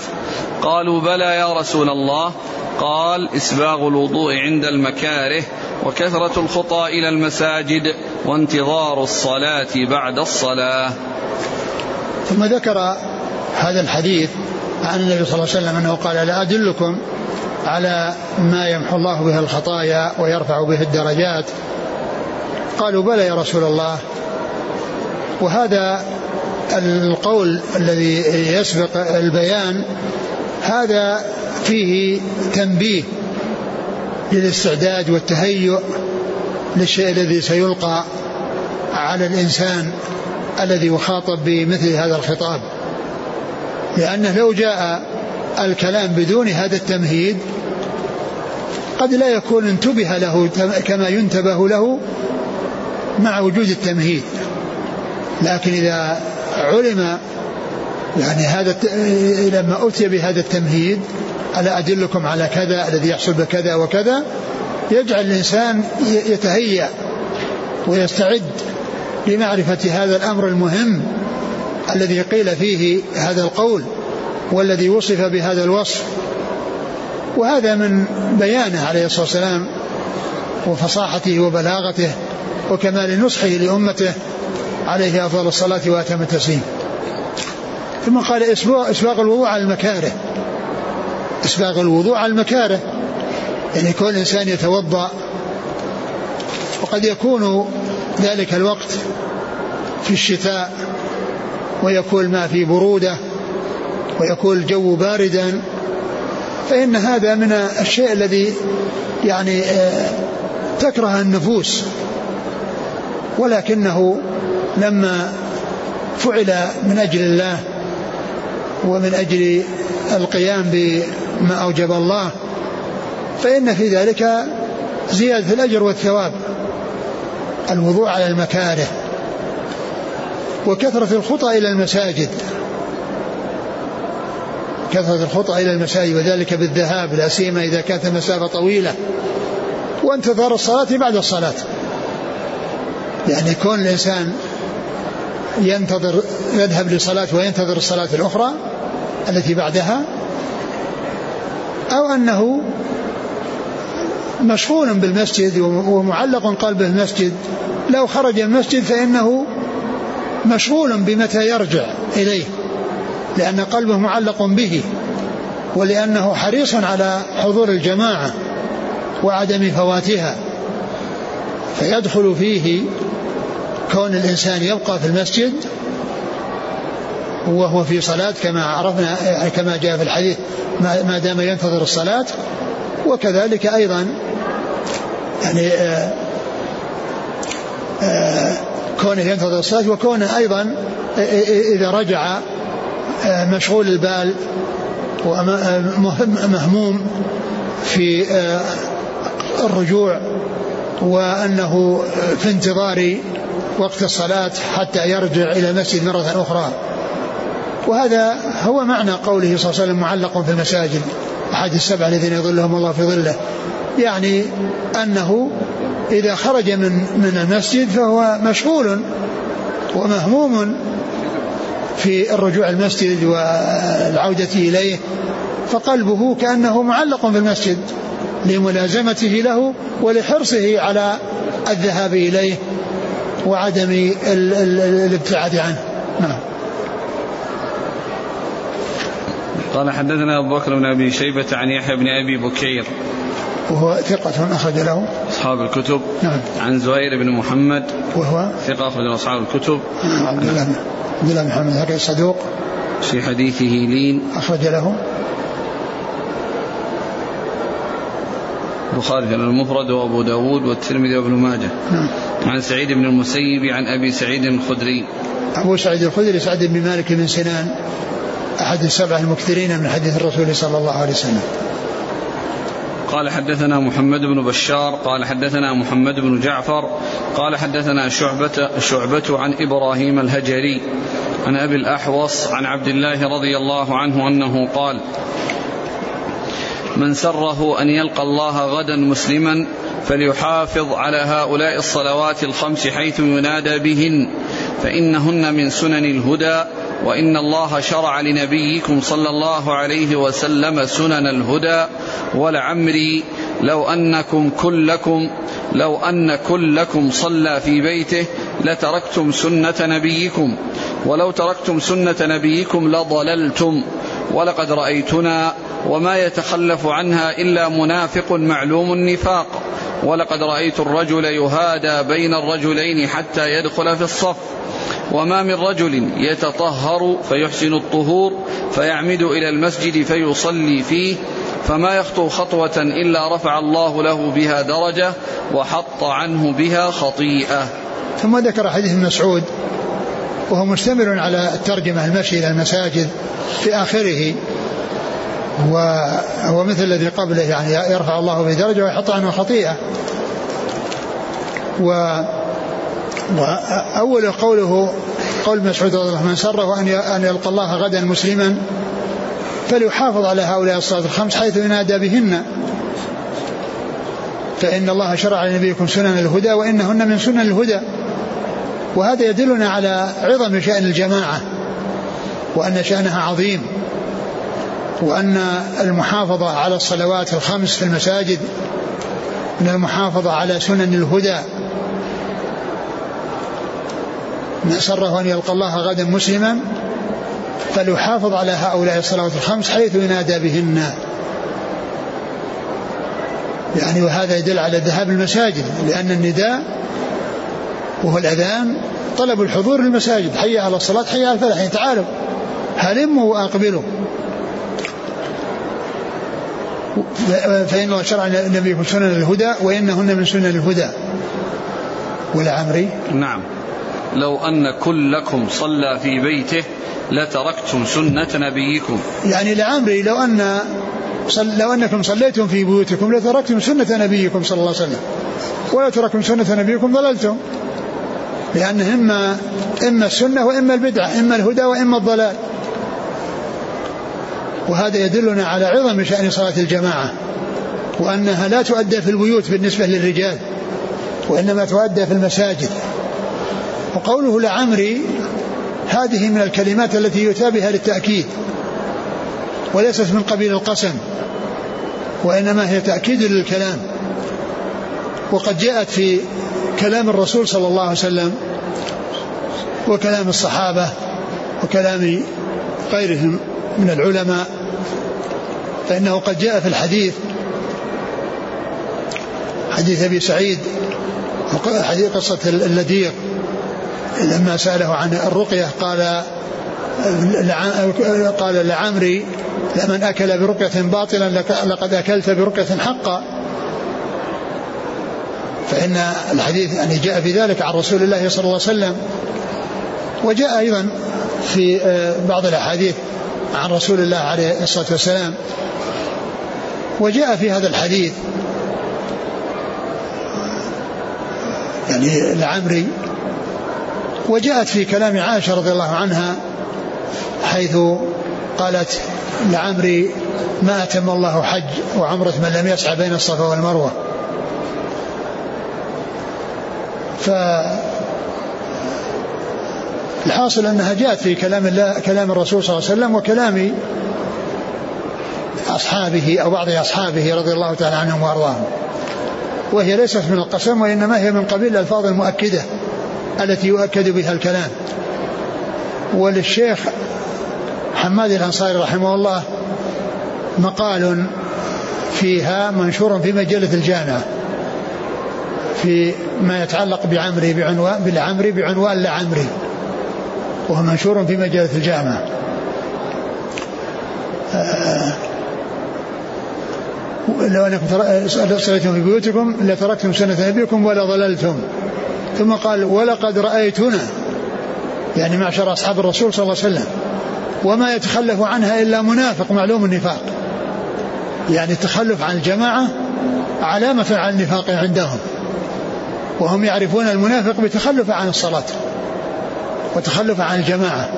قالوا بلى يا رسول الله. قال إسباغ الوضوء عند المكاره وكثرة الخطى إلى المساجد وانتظار الصلاة بعد الصلاة. ثم ذكر هذا الحديث عن النبي صلى الله عليه وسلم أنه قال لا أدلكم على ما يمحو الله به الخطايا ويرفع به الدرجات. قالوا بلى يا رسول الله. وهذا القول الذي يسبق البيان هذا فيه تنبيه للاستعداد والتهيؤ للشيء الذي سيلقى على الإنسان الذي يخاطب بمثل هذا الخطاب. لأنه لو جاء الكلام بدون هذا التمهيد قد لا يكون انتبه له كما ينتبه له مع وجود التمهيد. لكن إذا علم يعني هذا لما أتي بهذا التمهيد ألا أدلكم على كذا الذي يحصل بكذا وكذا يجعل الإنسان يتهيأ ويستعد لمعرفة هذا الأمر المهم الذي قيل فيه هذا القول والذي وصف بهذا الوصف وهذا من بيانه عليه الصلاة والسلام وفصاحته وبلاغته وكمال نصحه لأمته عليه أفضل الصلاة وأتم التسليم. ثم قال إسباغ الوضوء على المكاره. إسباغ الوضوء على المكاره. يعني كل إنسان يتوضأ وقد يكون ذلك الوقت في الشتاء ويكون الماء في برودة ويكون الجو باردا. فإن هذا من الشيء الذي يعني آه، تكره النفوس. ولكنه لما فعل من أجل الله ومن أجل القيام بما أوجب الله فإن في ذلك زيادة الأجر والثواب. الوضوء على المكاره وكثرة الخطى إلى المساجد. كثرة الخطى إلى المساجد وذلك بالذهاب لا سيما إذا كانت المسافة طويلة. وانتظار الصلاة بعد الصلاة. يعني كون الإنسان ينتظر يذهب لصلاة وينتظر الصلاة الأخرى التي بعدها أو أنه مشغول بالمسجد ومعلق قلبه المسجد. لو خرج المسجد فإنه مشغول بمتى يرجع إليه لأن قلبه معلق به ولأنه حريص على حضور الجماعة وعدم فواتها. فيدخل فيه كون الإنسان يبقى في المسجد وهو في صلاة كما عرفنا كما جاء في الحديث ما دام ينتظر الصلاة وكذلك أيضا يعني آه، آه، كونه ينتظر الصلاة وكونه أيضا إذا رجع آه، مشغول البال ومهموم في آه، الرجوع وأنه في انتظار وقت الصلاة حتى يرجع إلى المسجد مرة أخرى. وهذا هو معنى قوله صلى الله عليه وسلم معلق في المساجد أحد السبعة الذين يظلهم الله في ظله. يعني أنه إذا خرج من من المسجد فهو مشغول ومهموم في الرجوع المسجد والعودة إليه فقلبه كأنه معلق في المسجد لملازمته له ولحرصه على الذهاب إليه وعدم الابتعاد عنه. قال حدثنا أبو بكر بن أبي شيبة عن يحيى بن أبي بكير. وهو ثقة أخرج له. أصحاب الكتب. نعم. عن زهير بن محمد. وهو ثقة أخرج أصحاب الكتب. عبد الله عبد الله بن محمد هكذا صدوق في حديثه لين. أخرج له. البخاري في المفرد وأبو داود والترمذي وابن ماجه. نعم. عن سعيد بن المسيب عن أبي سعيد الخدري. أبو سعيد الخدري سعد بن مالك بن سنان. أحد السبعة المكثرين من حديث الرسول صلى الله عليه وسلم. قال حدثنا محمد بن بشار قال حدثنا محمد بن جعفر قال حدثنا شعبة, شعبة عن إبراهيم الهجري عن أبي الأحوص عن عبد الله رضي الله عنه أنه قال من سره أن يلقى الله غدا مسلما فليحافظ على هؤلاء الصلوات الخمس حيث ينادى بهن فإنهن من سنن الهدى وإن الله شرع لنبيكم صلى الله عليه وسلم سنن الهدى ولعمري لو أنكم كلكم لو أن كلكم صلى في بيته لتركتم سنة نبيكم ولو تركتم سنة نبيكم لضللتم. ولقد رأيتنا وما يتخلف عنها إلا منافق معلوم النفاق. ولقد رأيت الرجل يهادى بين الرجلين حتى يدخل في الصف. وما من رجل يتطهر فيحسن الطهور فيعمد إلى المسجد فيصلي فيه فما يخطو خطوة إلا رفع الله له بها درجة وحط عنه بها خطيئة. ثم ذكر حديث مسعود وهو مشتمل على الترجمة المشي إلى المساجد في آخره وهو مثل الذي قبله يعني يرفع الله به درجة ويحط عنه خطيئة. و وأول قوله قول مسعود رضي الله عنه من سره أن أن يلقى الله غدا مسلما فليحافظ على هؤلاء الصلوات الخمس حيث ينادى بهن. فإن الله شرع لنبيكم سنن الهدى وإنهن من سنن الهدى. وهذا يدلنا على عظم شأن الجماعة وأن شأنها عظيم وأن المحافظة على الصلوات الخمس في المساجد من المحافظة على سنن الهدى. من سره أن يلقى الله غدا مسلما فليحافظ على هؤلاء الصلوات الخمس حيث ينادى بهن. يعني وهذا يدل على ذهاب المساجد لأن النداء وهو الأذان طلب الحضور للمساجد حي على الصلاة حي على الفلاح يعني تعالوا. هلموا وأقبلوا. فإن الله شرع النبي سنن الهدى وإنهن من سنن الهدى. والعمري؟ نعم. لو أن كلكم صلى في بيته لتركتم سنة نبيكم. يعني لعمري لو أن لو أنكم صليتم في بيوتكم لتركتم سنة نبيكم صلى الله عليه وسلم. ولا تركتم سنة نبيكم ضللتم. لأن إما إما السنة وإما البدعة إما الهدى وإما الضلال. وهذا يدلنا على عظم شأن صلاة الجماعة. وأنها لا تؤدى في البيوت بالنسبة للرجال وإنما تؤدى في المساجد. وقوله لعمري هذه من الكلمات التي يؤتى بها للتأكيد وليست من قبيل القسم وإنما هي تأكيد للكلام. وقد جاءت في كلام الرسول صلى الله عليه وسلم وكلام الصحابة وكلام غيرهم من العلماء فإنه قد جاء في الحديث حديث أبي سعيد قصة اللديق لما سأله عن الرقية قال قال لعمري لمن أكل برقية باطلا لقد أكلت برقية حقا. فإن الحديث يعني جاء في ذلك عن رسول الله صلى الله عليه وسلم. وجاء أيضا في آه، بعض الأحاديث عن رسول الله عليه الصلاة والسلام. وجاء في هذا الحديث يعني لعمري وجاءت في كلام عائشة رضي الله عنها حيث قالت لعمري ما أتم الله حج وعمرة من لم يسعى بين الصفا والمروة. ف الحاصل أنها جاءت في كلام الله كلام الرسول صلى الله عليه وسلم وكلام أصحابه أو بعض أصحابه رضي الله تعالى عنهم وأرضاهم. وهي ليست من القسم وإنما هي من قبيل الألفاظ المؤكدة. التي يؤكد بها الكلام. وللشيخ حماد الأنصاري رحمه الله مقال فيها منشور في مجلة الجامعة في ما يتعلق بعمري بعنوان بالعمري بعنوان لعمري وهو منشور في مجلة الجامعة. آه، لو أنكم صليتم في بيوتكم لتركتم سنة نبيكم ولا ضللتم. ثم قال ولقد رأيتنا. يعني معشر أصحاب الرسول صلى الله عليه وسلم. وما يتخلف عنها إلا منافق معلوم النفاق. يعني التخلف عن الجماعة علامة على النفاق عندهم. وهم يعرفون المنافق بتخلف عن الصلاة وتخلف عن الجماعة.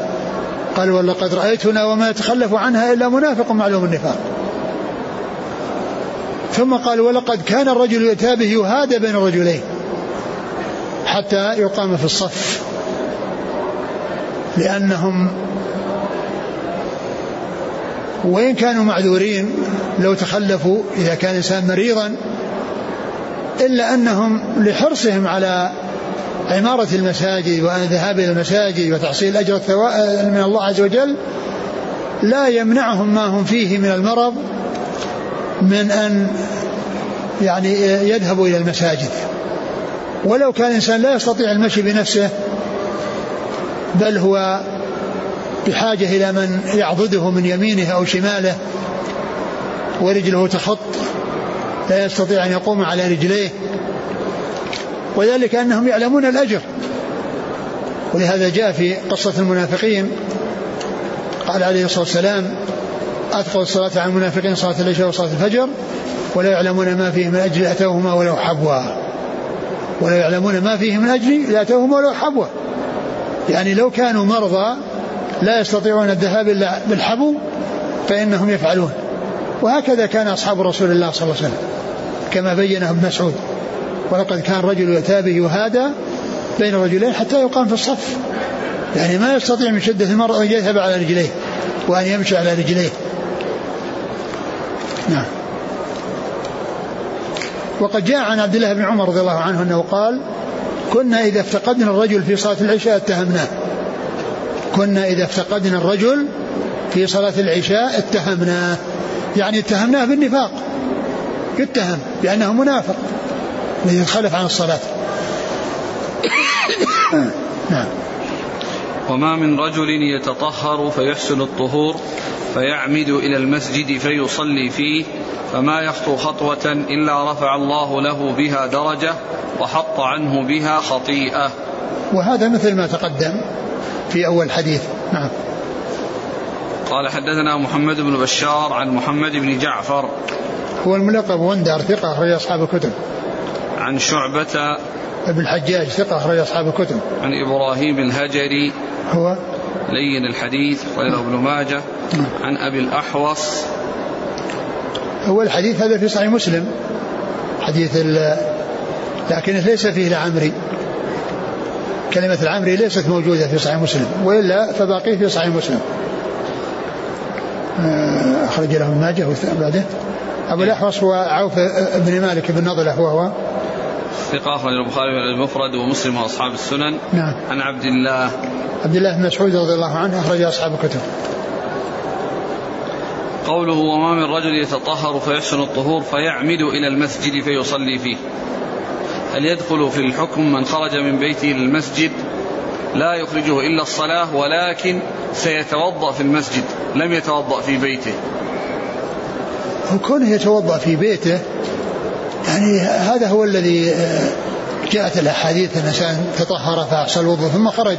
قال ولقد رأيتنا وما يتخلف عنها إلا منافق معلوم النفاق. ثم قال ولقد كان الرجل يؤتى به يهادى بين الرجلين حتى يقام في الصف. لأنهم وإن كانوا معذورين لو تخلفوا إذا كان إنسان مريضا إلا أنهم لحرصهم على عمارة المساجد والذهاب إلى المساجد وتحصيل أجر من الله عز وجل لا يمنعهم ما هم فيه من المرض من أن يعني يذهبوا إلى المساجد. ولو كان الإنسان لا يستطيع المشي بنفسه بل هو بحاجة إلى من يعضده من يمينه أو شماله ورجله تخط لا يستطيع أن يقوم على رجليه. وذلك أنهم يعلمون الأجر. ولهذا جاء في قصة المنافقين قال عليه الصلاة والسلام أثقل الصلاة على المنافقين صلاة العشاء وصلاة الفجر ولا يعلمون ما فيه من أجل أتوهما ولو حبوا. ولا يعلمون ما فيه من أجل لأتوهما ولو حبوا يعني لو كانوا مرضى لا يستطيعون الذهاب إلا بالحبو فإنهم يفعلون. وهكذا كان أصحاب رسول الله صلى الله عليه وسلم كما بينه ابن مسعود. ولقد كان رجل يؤتى به يهادى بين رجلين حتى يقام في الصف. يعني ما يستطيع من شدة المرء أن يذهب على رجليه وأن يمشي على رجليه. نعم. وقد جاء عن عبد الله بن عمر رضي الله عنه أنه قال كنا إذا افتقدنا الرجل في صلاة العشاء اتهمناه. كنا إذا افتقدنا الرجل في صلاة العشاء اتهمناه. يعني اتهمناه بالنفاق. يتهم بأنه منافق. الذي يتخلف عن الصلاة. نعم. وما من رجل يتطهر فيحسن الطهور فيعمد إلى المسجد فيصلي فيه فما يخطو خطوة إلا رفع الله له بها درجة وحط عنه بها خطيئة. وهذا مثل ما تقدم في أول حديث. نعم. قال حدثنا محمد بن بشار عن محمد بن جعفر. هو الملقب وندر ثقة أخرج أصحاب الكتب. عن شعبة ابن الحجاج ثقة أخرج أصحاب الكتب. عن إبراهيم الهجري. هو؟ لين الحديث قال ابن ماجه. عن أبي الأحوص. هو الحديث هذا في صحيح مسلم. حديث لكن ليس فيه العمري كلمة العمري ليست موجودة في صحيح مسلم وإلا فباقيه في صحيح مسلم. آه، أخرج له ابن ماجه بعده. أبو الأحوص هو عوف بن مالك بن نضلة وهو ثقة أخرج البخاري المفرد ومسلم وأصحاب السنن. نعم. عن عبد الله. عبد الله بن مسعود رضي الله عنه أخرج أصحاب الكتب. قوله وما من رجل يتطهر فيحسن الطهور فيعمد إلى المسجد فيصلي فيه. هل يدخل في الحكم من خرج من بيته للمسجد لا يخرجه إلا الصلاة ولكن سيتوضأ في المسجد. لم يتوضأ في بيته. هو كونه يتوضأ في بيته يعني هذا هو الذي آه، جاءت الأحاديث أن الإنسان تطهر فأحسن الوضوء ثم خرج.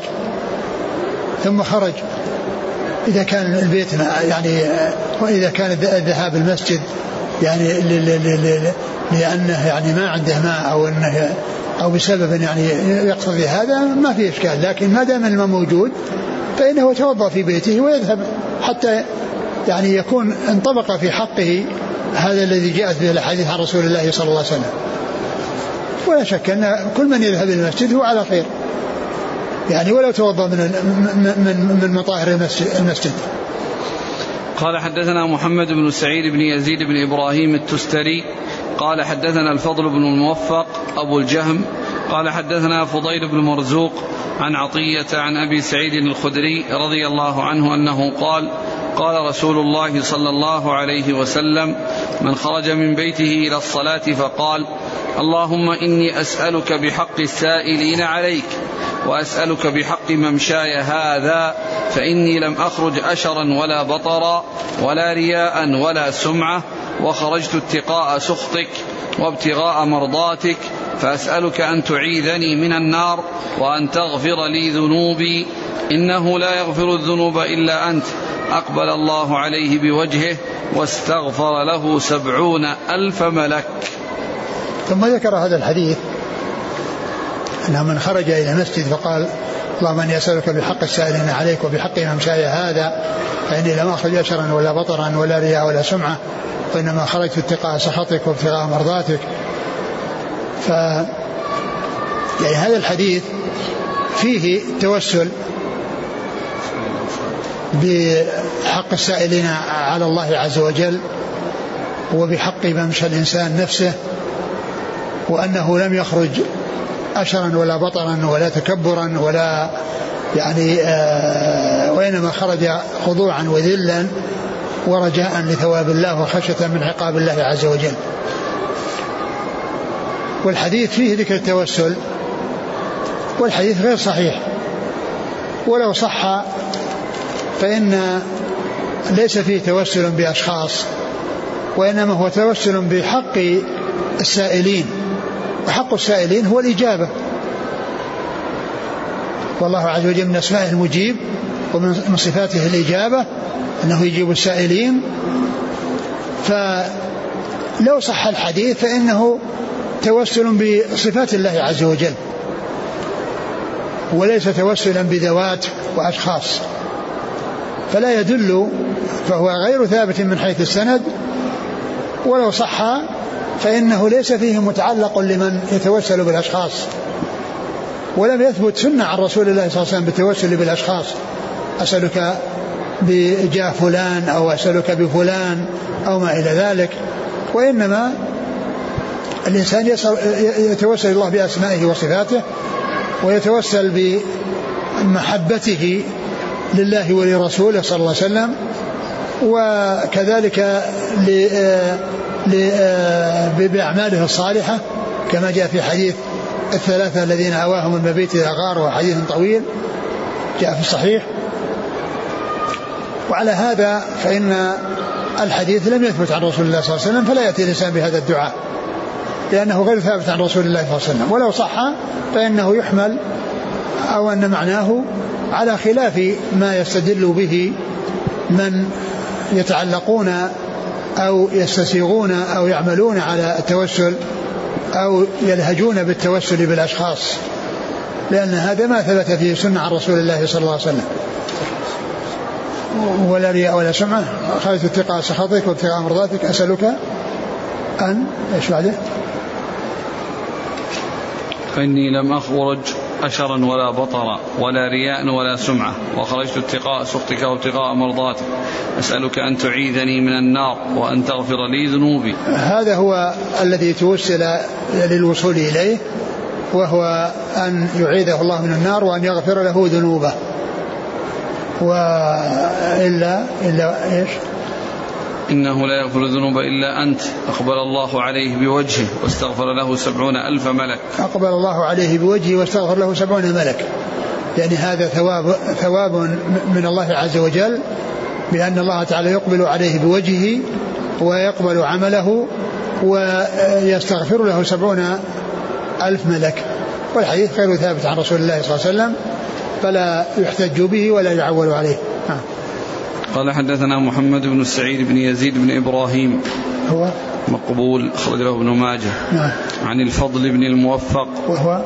ثم خرج. إذا كان البيت يعني آه، وإذا كان الذهاب المسجد يعني لأنه يعني ما عنده ماء أو أنه أو بسبب يعني يقتضي هذا ما في إشكال. لكن ما دام الماء موجود فإنه يتوضأ في بيته ويذهب حتى يعني يكون انطبق في حقه هذا الذي جاءت به الأحاديث عن رسول الله صلى الله عليه وسلم. ولا شك أن كل من يذهب إلى المسجد هو على خير. يعني ولو توضأ من من من مطاهر المسجد. قال حدثنا محمد بن سعيد بن يزيد بن إبراهيم التستري. قال حدثنا الفضل بن الموفق أبو الجهم. قال حدثنا فضيل بن مرزوق عن عطية عن أبي سعيد الخدري رضي الله عنه أنه قال قال رسول الله صلى الله عليه وسلم من خرج من بيته إلى الصلاة فقال اللهم إني أسألك بحق السائلين عليك وأسألك بحق ممشاي هذا فإني لم أخرج اشرا ولا بطرا ولا رياء ولا سمعة وخرجت اتقاء سخطك وابتغاء مرضاتك فأسألك أن تعيذني من النار وأن تغفر لي ذنوبي إنه لا يغفر الذنوب إلا أنت أقبل الله عليه بوجهه واستغفر له سبعون ألف ملك. ثم ذكر هذا الحديث أنه من خرج إلى المسجد فقال اللهم إني أسألك بحق السائلين عليك وبحق ممشاي هذا فإني لم أخرج اشرا ولا بطرا ولا رياء ولا سمعة وإنما خرجت اتقاء سخطك وابتغاء مرضاتك. ف يعني هذا الحديث فيه توسل بحق السائلين على الله عز وجل وبحق ممشى الإنسان نفسه وأنه لم يخرج أشرا ولا بطرا ولا تكبرا ولا يعني آه وإنما خرج خضوعا وذلا ورجاء لثواب الله وخشية من عقاب الله عز وجل. والحديث فيه ذكر التوسل والحديث غير صحيح ولو صح فإن ليس فيه توسل بأشخاص وإنما هو توسل بحق السائلين. وحق السائلين هو الإجابة. والله عز وجل من أسمائه المجيب ومن صفاته الإجابة أنه يجيب السائلين. فلو صح الحديث فإنه توسل بصفات الله عز وجل وليس توسلا بذوات وأشخاص. فلا يدل فهو غير ثابت من حيث السند. ولو صح فإنه ليس فيه متعلق لمن يتوسل بالأشخاص. ولم يثبت سنة عن رسول الله صلى الله عليه وسلم بالتوسل بالأشخاص. أسألك بجاه فلان أو أسألك بفلان أو ما إلى ذلك. وإنما الإنسان يتوسل الله بأسمائه وصفاته ويتوسل بمحبته لله ولرسوله صلى الله عليه وسلم وكذلك بأعماله الصالحة كما جاء في حديث الثلاثة الذين أواهم المبيت إلى غار وحديث طويل جاء في الصحيح. وعلى هذا فإن الحديث لم يثبت عن رسول الله صلى الله عليه وسلم فلا يأتي الإنسان بهذا الدعاء لأنه غير ثابت عن رسول الله صلى الله عليه وسلم. ولو صح فإنه يحمل أو أن معناه على خلاف ما يستدل به من يتعلقون أو يستسيغون أو يعملون على التوسل أو يلهجون بالتوسل بالأشخاص لأن هذا ما ثبت فيه سنة عن رسول الله صلى الله عليه وسلم ولا رياء ولا سمعة خالد اتقاء سخطك وابتغاء مرضاتك أسألك أن إيش بعده؟ فإني لم أخرج أشرا ولا بطرا ولا رياء ولا سمعة. وخرجت اتقاء سخطك وابتغاء مرضاتك أسألك أن تعيذني من النار وأن تغفر لي ذنوبي. هذا هو الذي توسل للوصول إليه وهو أن يعيذه الله من النار وأن يغفر له ذنوبه. وإلا إلا إيش؟ إنه لا يغفر الذنوب إلا أنت. أقبل الله عليه بوجهه واستغفر له سبعون ألف ملك. أقبل الله عليه بوجهه واستغفر له سبعون ملك. يعني هذا ثواب ثواب من الله عز وجل بأن الله تعالى يقبل عليه بوجهه ويقبل عمله ويستغفر له سبعون ألف ملك. والحديث غير ثابت عن رسول الله صلى الله عليه وسلم فلا يحتج به ولا يعول عليه. قال حدثنا محمد بن سعيد بن يزيد بن إبراهيم. هو؟ مقبول أخرج له ابن ماجه. نعم. عن الفضل بن الموفق. وهو؟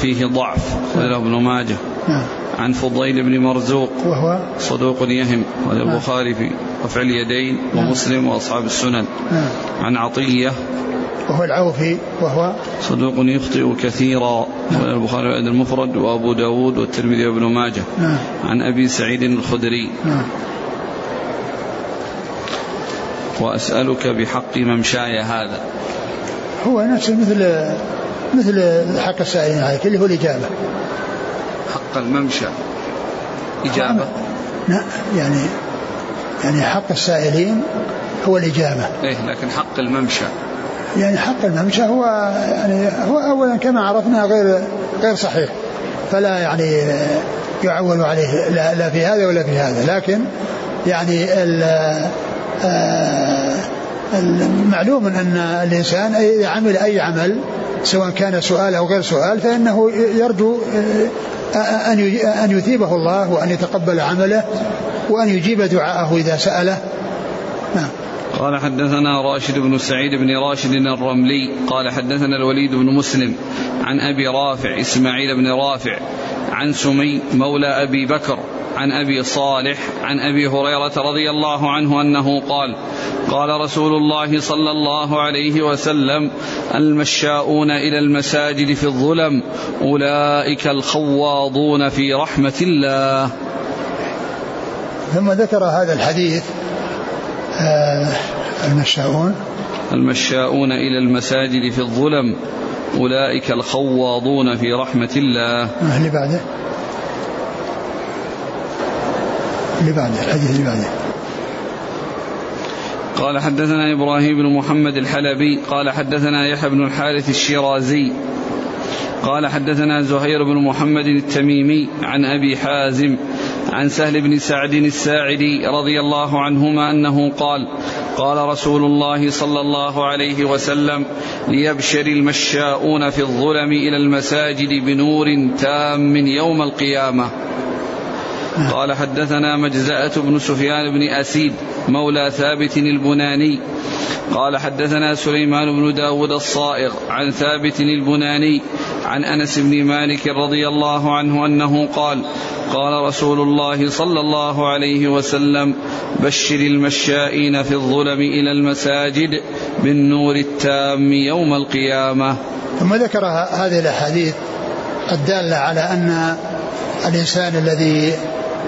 فيه ضعف أخرج له ابن ماجه. نعم. عن فضيل بن مرزوق. وهو؟ صدوق يهم وللبخاري في رفع اليدين ومسلم وأصحاب السنن. نعم. عن عطية. وهو العوفي وهو؟ صدوق يخطئ كثيرا البخاري وأدب المفرد وأبو داود والترمذي وابن ماجه. نعم. عن أبي سعيد الخدري. نعم. وأسألك بحق ممشاي هذا. هو نفسه مثل مثل حق السائلين عليك اللي هو الإجابة. حق الممشى. إجابة؟ نعم يعني يعني حق السائلين هو الإجابة. إيه لكن حق الممشى. يعني حق الممشى هو يعني هو أولا كما عرفنا غير غير صحيح. فلا يعني يعول عليه لا, لا في هذا ولا في هذا. لكن يعني ال معلوم أن الإنسان اذا عمل أي عمل سواء كان سؤال أو غير سؤال فإنه يرجو آه، أن أن يثيبه الله وأن يتقبل عمله وأن يجيب دعاءه إذا سأله. نعم. قال حدثنا راشد بن سعيد بن راشد الرملي قال حدثنا الوليد بن مسلم عن أبي رافع إسماعيل بن رافع عن سمي مولى أبي بكر عن أبي صالح عن أبي هريرة رضي الله عنه أنه قال قال رسول الله صلى الله عليه وسلم المشاؤون إلى المساجد في الظلم أولئك الخواضون في رحمة الله. ثم ذكر هذا الحديث آه المشاؤون. المشاؤون إلى المساجد في الظلم أولئك الخواضون في رحمة الله. اللي بعده. اللي بعده الحديث اللي بعده قال حدثنا إبراهيم بن محمد الحلبي قال حدثنا يحيى بن الحارث الشيرازي قال حدثنا زهير بن محمد التميمي عن أبي حازم عن سهل بن سعد الساعدي رضي الله عنهما أنه قال قال رسول الله صلى الله عليه وسلم ليبشر المشاؤون في الظلم إلى المساجد بنور تام يوم القيامة. قال حدثنا مجزأة بن سفيان بن أسيد مولى ثابت البناني. قال حدثنا سليمان بن داود الصائغ عن ثابت البناني عن أنس بن مالك رضي الله عنه أنه قال قال رسول الله صلى الله عليه وسلم بشر المشائين في الظلم إلى المساجد بالنور التام يوم القيامة. ثم ذكر هذه الأحاديث الدالة على أن الإنسان الذي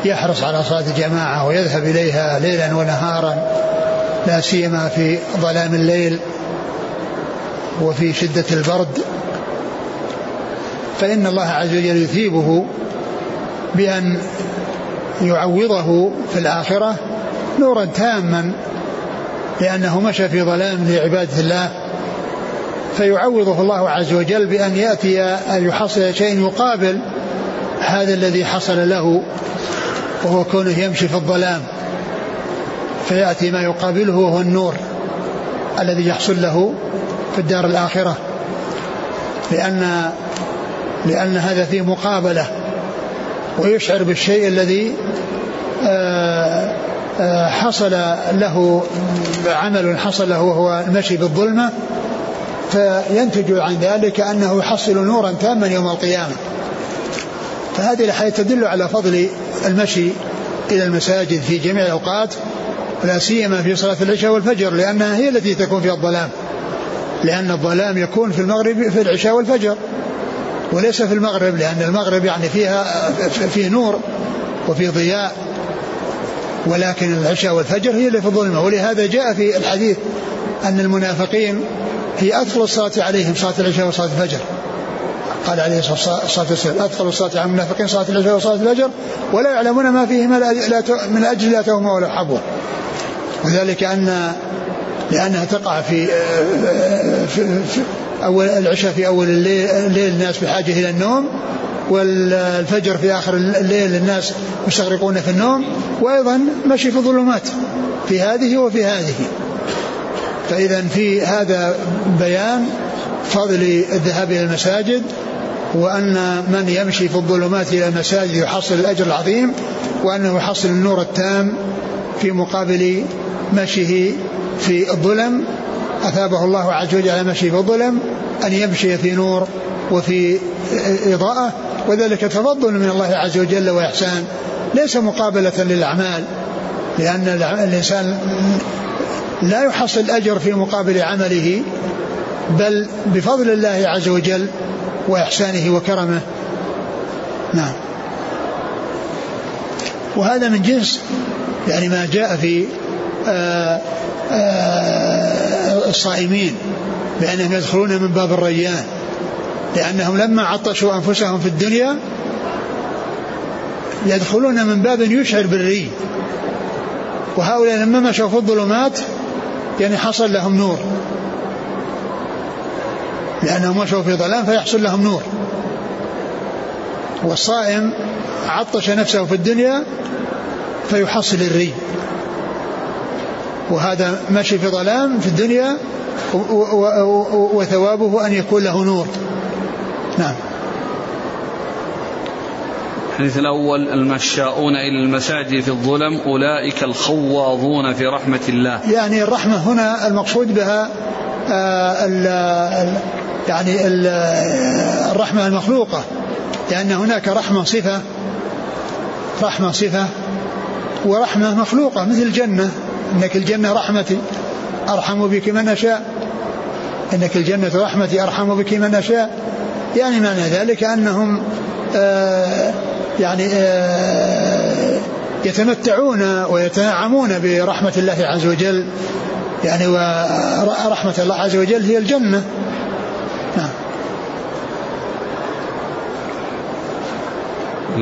يحرص على صلاة الجماعة ويذهب إليها ليلا ونهارا لا سيما في ظلام الليل وفي شدة البرد. فإن الله عز وجل يثيبه بأن يعوضه في الآخرة نورا تاما لأنه مشى في ظلام لعبادة الله. فيعوضه الله عز وجل بأن يأتي أن يحصل شيء يقابل هذا الذي حصل له وهو كونه يمشي في الظلام فيأتي ما يقابله وهو النور الذي يحصل له في الدار الآخرة. لأن لأن هذا فيه مقابلة ويشعر بالشيء الذي آه، آه، حصل له عمل حصل له وهو المشي بالظلمة فينتج عن ذلك أنه يحصل نورا تاما يوم القيامة. فهذه الحياة تدل على فضل المشي إلى المساجد في جميع الأوقات ولا سيما في صلاة العشاء والفجر لأنها هي التي تكون فيها الظلام. لأن الظلام يكون في المغرب في العشاء والفجر وليس في المغرب لأن المغرب يعني فيها فيه نور وفي ضياء ولكن العشاء والفجر هي اللي في الظلمة ولهذا جاء في الحديث أن المنافقين هي أثقل الصلاة عليهم صلاة العشاء وصلاة الفجر. قال عليه الصلاة والسلام أثقل الصلاة على المنافقين صلاة العشاء وصلاة الفجر ولا يعلمون ما فيهما من أجل لا تهمة ولا حبوة وذلك أن لأنها تقع في, في, في أول العشاء في أول الليل, الليل الناس بحاجة إلى النوم والفجر في آخر الليل الناس مستغرقون في النوم وأيضا مشي في الظلمات في هذه وفي هذه. فإذا في هذا بيان فضل الذهاب إلى المساجد وأن من يمشي في الظلمات إلى المساجد يحصل الأجر العظيم وأنه يحصل النور التام في مقابل مشيه في الظلم. أثابه الله عز وجل على مشي في الظلم أن يمشي في نور وفي إضاءة وذلك تفضل من الله عز وجل وإحسان ليس مقابلة للأعمال لأن الإنسان لا يحصل الأجر في مقابل عمله. بل بفضل الله عز وجل وإحسانه وكرمه. نعم. وهذا من جنس يعني ما جاء في آآ آآ الصائمين بأنهم يدخلون من باب الريان لأنهم لما عطشوا أنفسهم في الدنيا يدخلون من باب يشعر بالري. وهؤلاء لما مشوا في الظلمات يعني حصل لهم نور. لأنهم مشوا في ظلام فيحصل لهم نور. والصائم عطش نفسه في الدنيا فيحصل الري. وهذا مشي في ظلام في الدنيا وثوابه أن يكون له نور. نعم. الحديث الأول المشاؤون إلى المساجد في الظلم أولئك الخواضون في رحمة الله. يعني الرحمة هنا المقصود بها آه يعني ال الرحمة المخلوقة لأن هناك رحمة صفة رحمة صفة ورحمة مخلوقة مثل الجنة. إنك الجنة رحمتي أرحم بك من أشاء. إنك الجنة رحمتي أرحم بك من أشاء. يعني معنى ذلك أنهم آه يعني آه يتمتعون ويتنعمون برحمة الله عز وجل. يعني ورحمة الله عز وجل هي الجنة.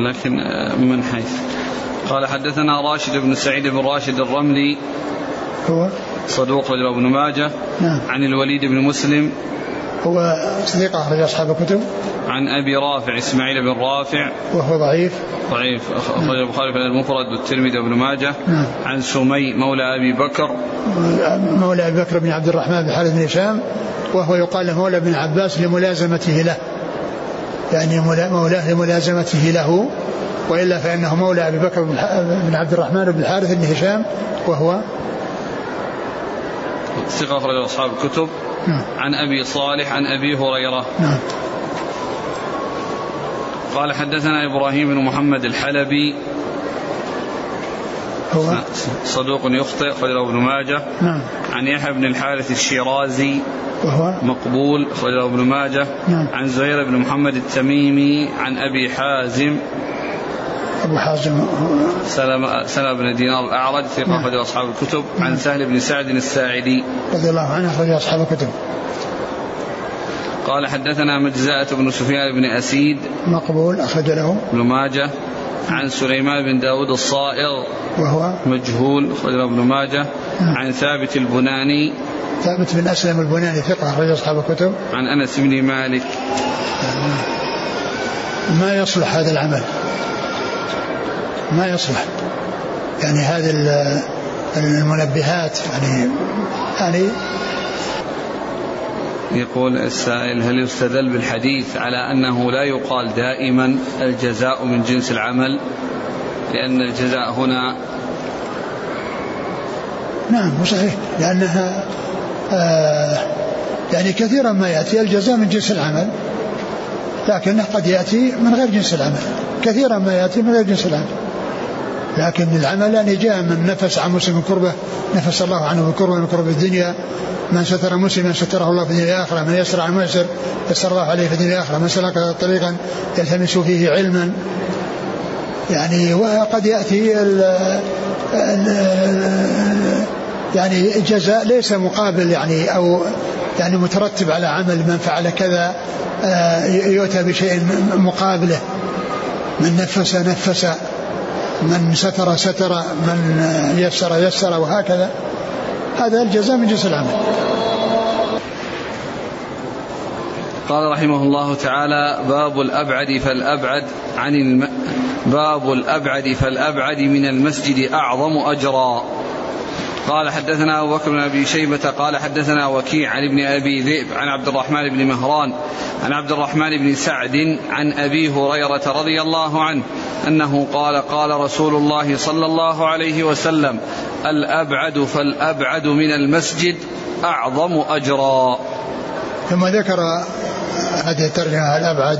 لكن من حيث. قال حدثنا راشد بن سعيد بن راشد الرملي هو؟ صدوق رجل ابن ماجه نعم. عن الوليد بن مسلم. هو صديق أخرج أصحاب الكتب. عن أبي رافع إسماعيل بن رافع. وهو ضعيف. ضعيف أخرج البخاري في المفرد والترمذي وابن ماجه. نعم. عن سمي مولى أبي بكر. مولى أبي بكر بن عبد الرحمن بن حارث بن هشام وهو يقال له مولى بن عباس لملازمته له. يعني مولاه لملازمته له وإلا فإنه مولى أبي بكر بن عبد الرحمن بن الحارث بن هشام وهو ثقة أخرج أصحاب الكتب. نعم. عن أبي صالح عن أبي هريرة. نعم. قال حدثنا إبراهيم بن محمد الحلبي هو صدوق يخطئ أخرجه ابن ماجه. نعم. عن يحيى بن الحارث الشيرازي وهو؟ مقبول أخرجه ابن ماجه. نعم. عن زهير بن محمد التميمي عن أبي حازم. أبو حازم. سلمة سلمة بن دينار الأعرج ثقة نعم. أخرجه أصحاب الكتب. عن سهل بن سعد الساعدي. رضي الله عنه أخرج أصحاب الكتب. قال حدثنا مجزأة بن سفيان بن أسيد. مقبول أخرج له. بن ماجه. عن سليمان بن داود الصائغ وهو؟ مجهول أخرجه ابن ماجه. نعم. عن ثابت البناني. ثابت بن أسلم البناني ثقة أخرج أصحاب الكتب. عن أنس بن مالك. ما يصلح هذا العمل؟ ما يصلح. يعني هذه ال- المنبهات يعني يعني يقول السائل هل يستدل بالحديث على أنه لا يقال دائما الجزاء من جنس العمل؟ لأن الجزاء هنا نعم صحيح. لأنها آه يعني كثيرا ما يأتي الجزاء من جنس العمل لكنه قد يأتي من غير جنس العمل. كثيرا ما يأتي من غير جنس العمل. لكن العمل يعني جاء من نفس عن مسلم كربة نفس الله عنه من كربة من كرب الدنيا من ستر مسلما ستره الله في الدنيا والآخرة من يسر عن ميسر يسر الله عليه في الدنيا والآخرة من سلك طريقا يلتمس فيه علما. يعني وقد يأتي ال ال يعني جزاء ليس مقابل يعني أو يعني مترتب على عمل من فعل كذا آه، يؤتى بشيء مقابله. من نفس نفس من ستر ستر من يسر يسر وهكذا. هذا الجزاء من جنس العمل. قال رحمه الله تعالى باب الأبعد فالأبعد عن الم... باب الأبعد فالأبعد من المسجد أعظم أجرا. قال حدثنا أبو بكر بن أبي شيبة قال حدثنا وكيع عن ابن أبي ذئب عن عبد الرحمن بن مهران عن عبد الرحمن بن سعد عن أبي هريرة رضي الله عنه أنه قال قال رسول الله صلى الله عليه وسلم الأبعد فالأبعد من المسجد أعظم أجرا. ثم ذكر هذه الترجمة الأبعد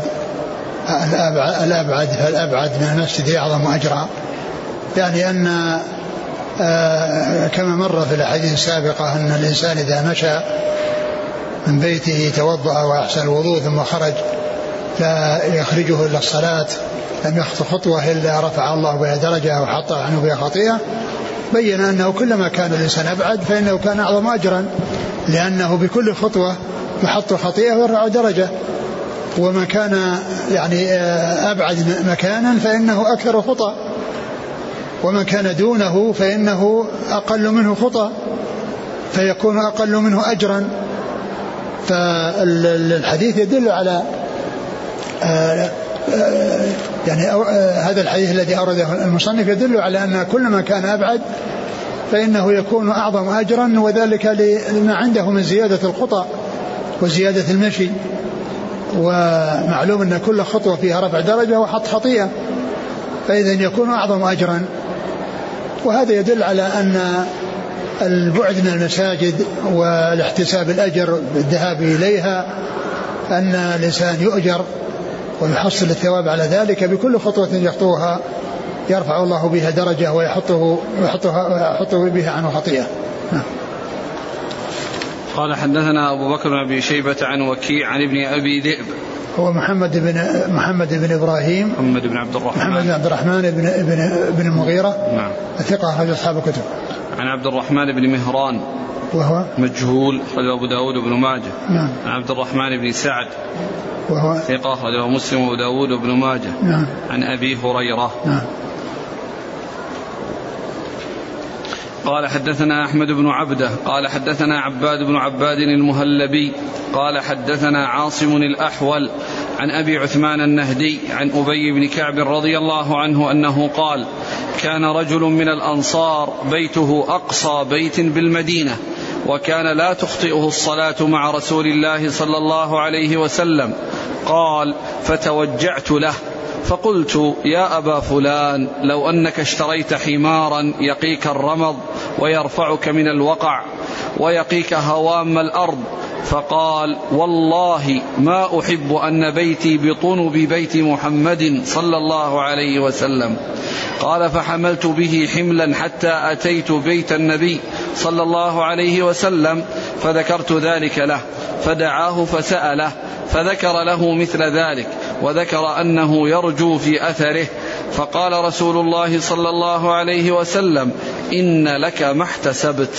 الأبعد فالأبعد من المسجد أعظم أجرا. يعني أن كما مر في الأحاديث السابقة أن الإنسان إذا مشى من بيته توضأ وأحسن الوضوء ثم خرج لا يخرجه إلا الصلاة لم يخطو خطوة إلا رفع الله بها درجة وحط عنه بها خطيئة. بين أنه كلما كان الإنسان أبعد فإنه كان أعظم أجرا لأنه بكل خطوة يحط خطيئة ويرفع درجة. وما كان يعني آه، أبعد مكانا فإنه أكثر خطأ. ومن كان دونه فإنه أقل منه خطأ فيكون أقل منه أجرا. فالحديث يدل على يعني هذا الحديث الذي أورده المصنف يدل على أن كل ما كان أبعد فإنه يكون أعظم أجرا وذلك لما عنده من زيادة الخطأ وزيادة المشي. ومعلوم أن كل خطوة فيها رفع درجة وحط خطيئة. فإذا يكون أعظم أجرا. وهذا يدل على أن البعد من المساجد والاحتساب الأجر بالذهاب إليها أن الإنسان يؤجر ويحصل الثواب على ذلك بكل خطوة يخطوها يرفع الله بها درجة ويحطه ويحطها ويحطه بها عنه خطيئة. نعم. قال حدثنا أبو بكر بن أبي شيبة عن وكيع عن ابن أبي ذئب. هو محمد بن محمد بن إبراهيم. محمد بن عبد الرحمن. محمد بن عبد الرحمن بن بن بن المغيرة نعم. ثقة أخرج أصحاب الكتب. عن عبد الرحمن بن مهران. وهو؟ مجهول أخرجه أبو داود بن ماجه. نعم. عن عبد الرحمن بن سعد. وهو؟ ثقة أخرجه مسلم وأبو داود بن ماجه. نعم. عن أبي هريرة. نعم. قال حدثنا أحمد بن عبده قال حدثنا عباد بن عباد المهلبي قال حدثنا عاصم الأحول عن أبي عثمان النهدي عن أبي بن كعب رضي الله عنه أنه قال كان رجل من الأنصار بيته أقصى بيت بالمدينة وكان لا تخطئه الصلاة مع رسول الله صلى الله عليه وسلم قال فتوجعت له فقلت يا أبا فلان لو أنك اشتريت حمارا يقيك الرمض ويرفعك من الوقع ويقيك هوام الأرض. فقال والله ما أحب أن بيتي بطنب بيت محمد صلى الله عليه وسلم. قال فحملت به حملا حتى أتيت بيت النبي صلى الله عليه وسلم فذكرت ذلك له فدعاه فسأله فذكر له مثل ذلك وذكر أنه يرجو في أثره. فقال رسول الله صلى الله عليه وسلم إن لك ما احتسبت.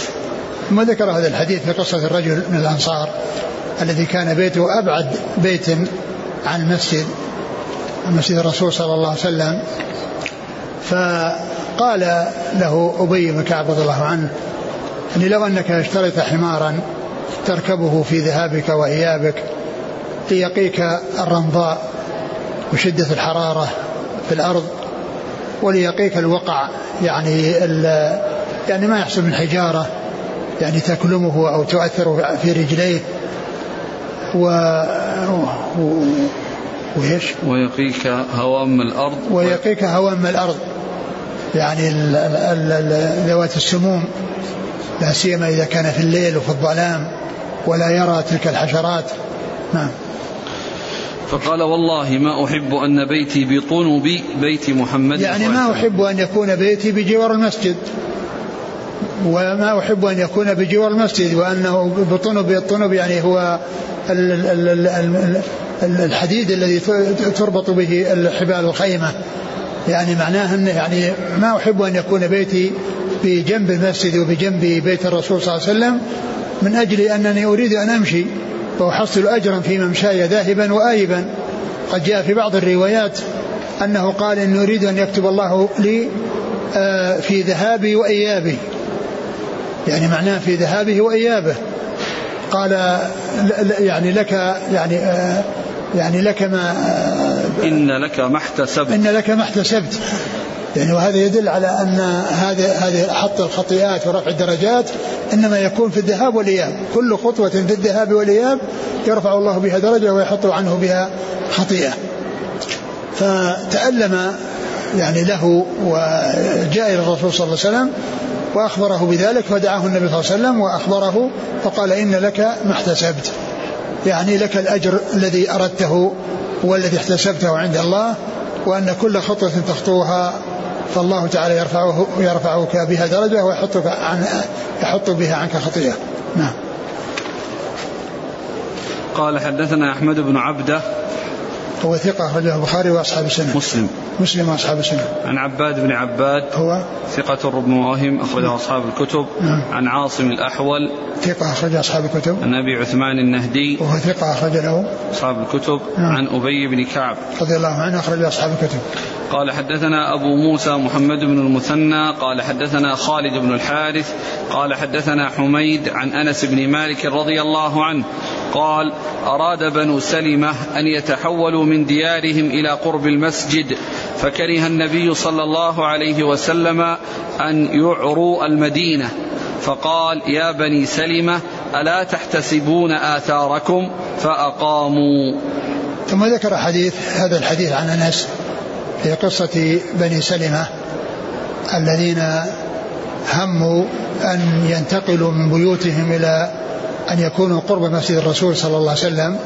ثم ذكر هذا الحديث في قصة الرجل من الأنصار الذي كان بيته أبعد بيت عن المسجد مسجد الرسول صلى الله عليه وسلم. فقال له أبي بن كعب رضي الله عنه إني لو أنك اشتريت حمارا تركبه في ذهابك وإيابك ليقيك الرمضاء وشدة الحرارة في الأرض وليقيك الوقع. يعني يعني ما يحصل من حجارة يعني تكلمه أو تؤثر في رجليه. و, و... وإيش؟ ويقيك هوام الأرض. ويقيك هوام الأرض. يعني ذوات السموم. لا سيما إذا كان في الليل وفي الظلام ولا يرى تلك الحشرات. نعم. فقال والله ما أحب أن بيتي بطنب بيت محمد يعني ما أحب أن يكون بيتي بجوار المسجد. وما أحب أن يكون بجوار المسجد وأنه بطنب الطنب يعني هو الحديد الذي تربط به الحبال الخيمة يعني معناه أن يعني ما أحب أن يكون بيتي بجنب المسجد وبجنب بيت الرسول صلى الله عليه وسلم من أجل أنني أريد أن أمشي. وأحصل أجرا في ممشاي ذاهبا وآيبا. قد جاء في بعض الروايات أنه قال إن أريد أن يكتب الله لي آه، في ذهابي وإيابي. يعني معناه في ذهابه وإيابه. قال يعني لك يعني آه، يعني لك ما آه، إن لك ما احتسبت. إن لك ما احتسبت. يعني وهذا يدل على أن هذا هذه حط الخطيئات ورفع الدرجات إنما يكون في الذهاب والإياب. كل خطوة في الذهاب والإياب يرفع الله بها درجة ويحط عنه بها خطيئة. فتألم يعني له وجاء إلى الرسول صلى الله عليه وسلم وأخبره بذلك فدعاه النبي صلى الله عليه وسلم وأخبره فقال إن لك ما احتسبت. يعني لك الأجر الذي أردته والذي احتسبته عند الله وأن كل خطوة تخطوها فالله تعالى يرفعه يرفعك بها درجة ويحطك عن يحط بها عنك خطيئة. نعم. قال حدثنا أحمد بن عبدة هو ثقة أخرجه البخاري وأصحاب السنة. مسلم. مسلم وأصحاب السنة. عن عباد بن عباد. هو؟ ثقة رب وهم أخرجه أصحاب الكتب. نعم. عن عاصم الأحول. ثقة أخرج أصحاب الكتب. عن أبي عثمان النهدي. وهو ثقة أخرج له. أصحاب الكتب. نعم. عن أبي بن كعب. رضي الله عنه أخرج أصحاب الكتب. قال حدثنا أبو موسى محمد بن المثنى. قال حدثنا خالد بن الحارث. قال حدثنا حميد عن أنس بن مالك رضي الله عنه. قال أراد بنو سلمة أن يتحولوا من ديارهم إلى قرب المسجد فكره النبي صلى الله عليه وسلم أن يعروا المدينة. فقال يا بني سلمة ألا تحتسبون آثاركم؟ فأقاموا. ثم ذكر حديث هذا الحديث عن أنس في قصة بني سلمة الذين هموا أن ينتقلوا من بيوتهم إلى أن يكونوا قرب مسجد الرسول صلى الله عليه وسلم.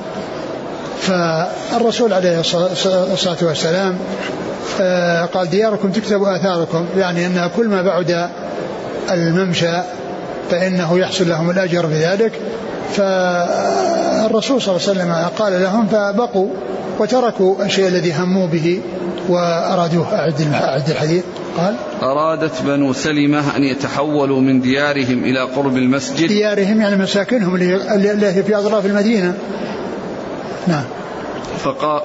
فالرسول عليه الصلاة والسلام آه، قال دياركم تكتب آثاركم. يعني أن كل ما بعد الممشى فإنه يحصل لهم الأجر بذلك فالرسول صلى الله عليه وسلم قال لهم فبقوا وتركوا الشيء الذي هموا به. وأرادوه أعد أعد الحديث قال أرادت بنو سلمة أن يتحولوا من ديارهم إلى قرب المسجد. ديارهم يعني مساكنهم اللي هي في أطراف المدينة. نعم.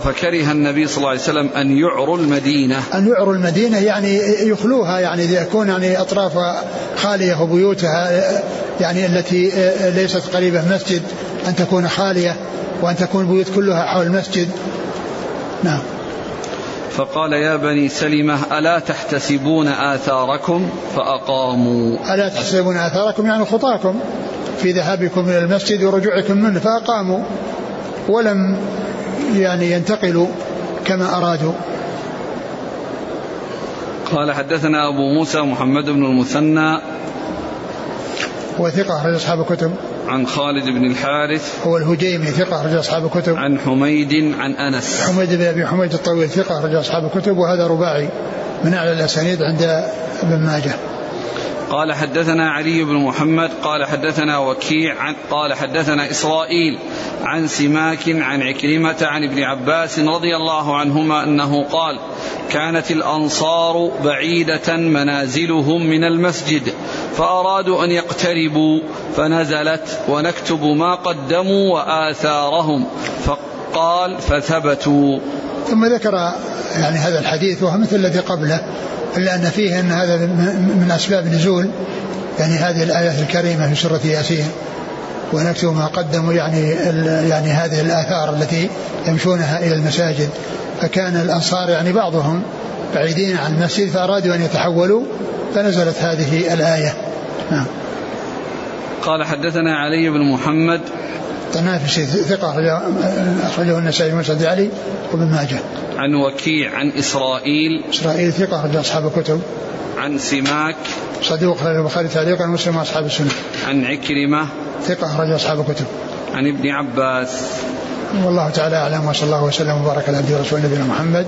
فكره النبي صلى الله عليه وسلم أن يعروا المدينة. أن يعروا المدينة يعني يخلوها يعني يكون يعني أطرافها خالية وبيوتها يعني التي ليست قريبة مسجد أن تكون خالية وأن تكون البيوت كلها حول المسجد. نعم. فقال يا بني سلمة ألا تحتسبون آثاركم؟ فأقاموا. ألا تحتسبون آثاركم؟ يعني خطاكم. في ذهابكم إلى المسجد ورجوعكم منه فأقاموا. ولم يعني ينتقلوا كما أرادوا. قال حدثنا أبو موسى محمد بن المثنى. هو ثقة أخرج أصحاب الكتب. عن خالد بن الحارث. هو الهجيمي ثقة أخرج أصحاب الكتب. عن حميد عن أنس. حميد بن أبي حميد الطويل ثقة أخرج أصحاب الكتب. وهذا رباعي من أعلى الأسانيد عند ابن ماجه. قال حدثنا علي بن محمد قال حدثنا وكيع عن قال حدثنا إسرائيل عن سماك عن عكرمة عن ابن عباس رضي الله عنهما أنه قال كانت الأنصار بعيدة منازلهم من المسجد فأرادوا أن يقتربوا فنزلت ونكتب ما قدموا وآثارهم فقال فثبتوا. ثم ذكر يعني هذا الحديث وهو مثل الذي قبله إلا أن فيه أن هذا من أسباب نزول يعني هذه الآيات الكريمة في سورة ياسين ونكتب ما قدموا يعني يعني هذه الآثار التي يمشونها إلى المساجد. فكان الأنصار يعني بعضهم بعيدين عن المسجد فأرادوا أن يتحولوا فنزلت هذه الآية. نعم. قال حدثنا علي بن محمد التنافسي ثقة أخرجه النسائي مسجد علي وابن ماجه. عن وكيع عن إسرائيل. إسرائيل ثقة أخرج أصحاب الكتب. عن سماك. صدوق أخرج البخاري تعليقا ومسلم أصحاب السنة. عن عكرمة. ثقة أخرج أصحاب الكتب. عن ابن عباس. والله تعالى أعلم وصلى الله وسلم وبارك على عبده ورسوله نبينا محمد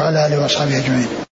وعلى آله وأصحابه أجمعين.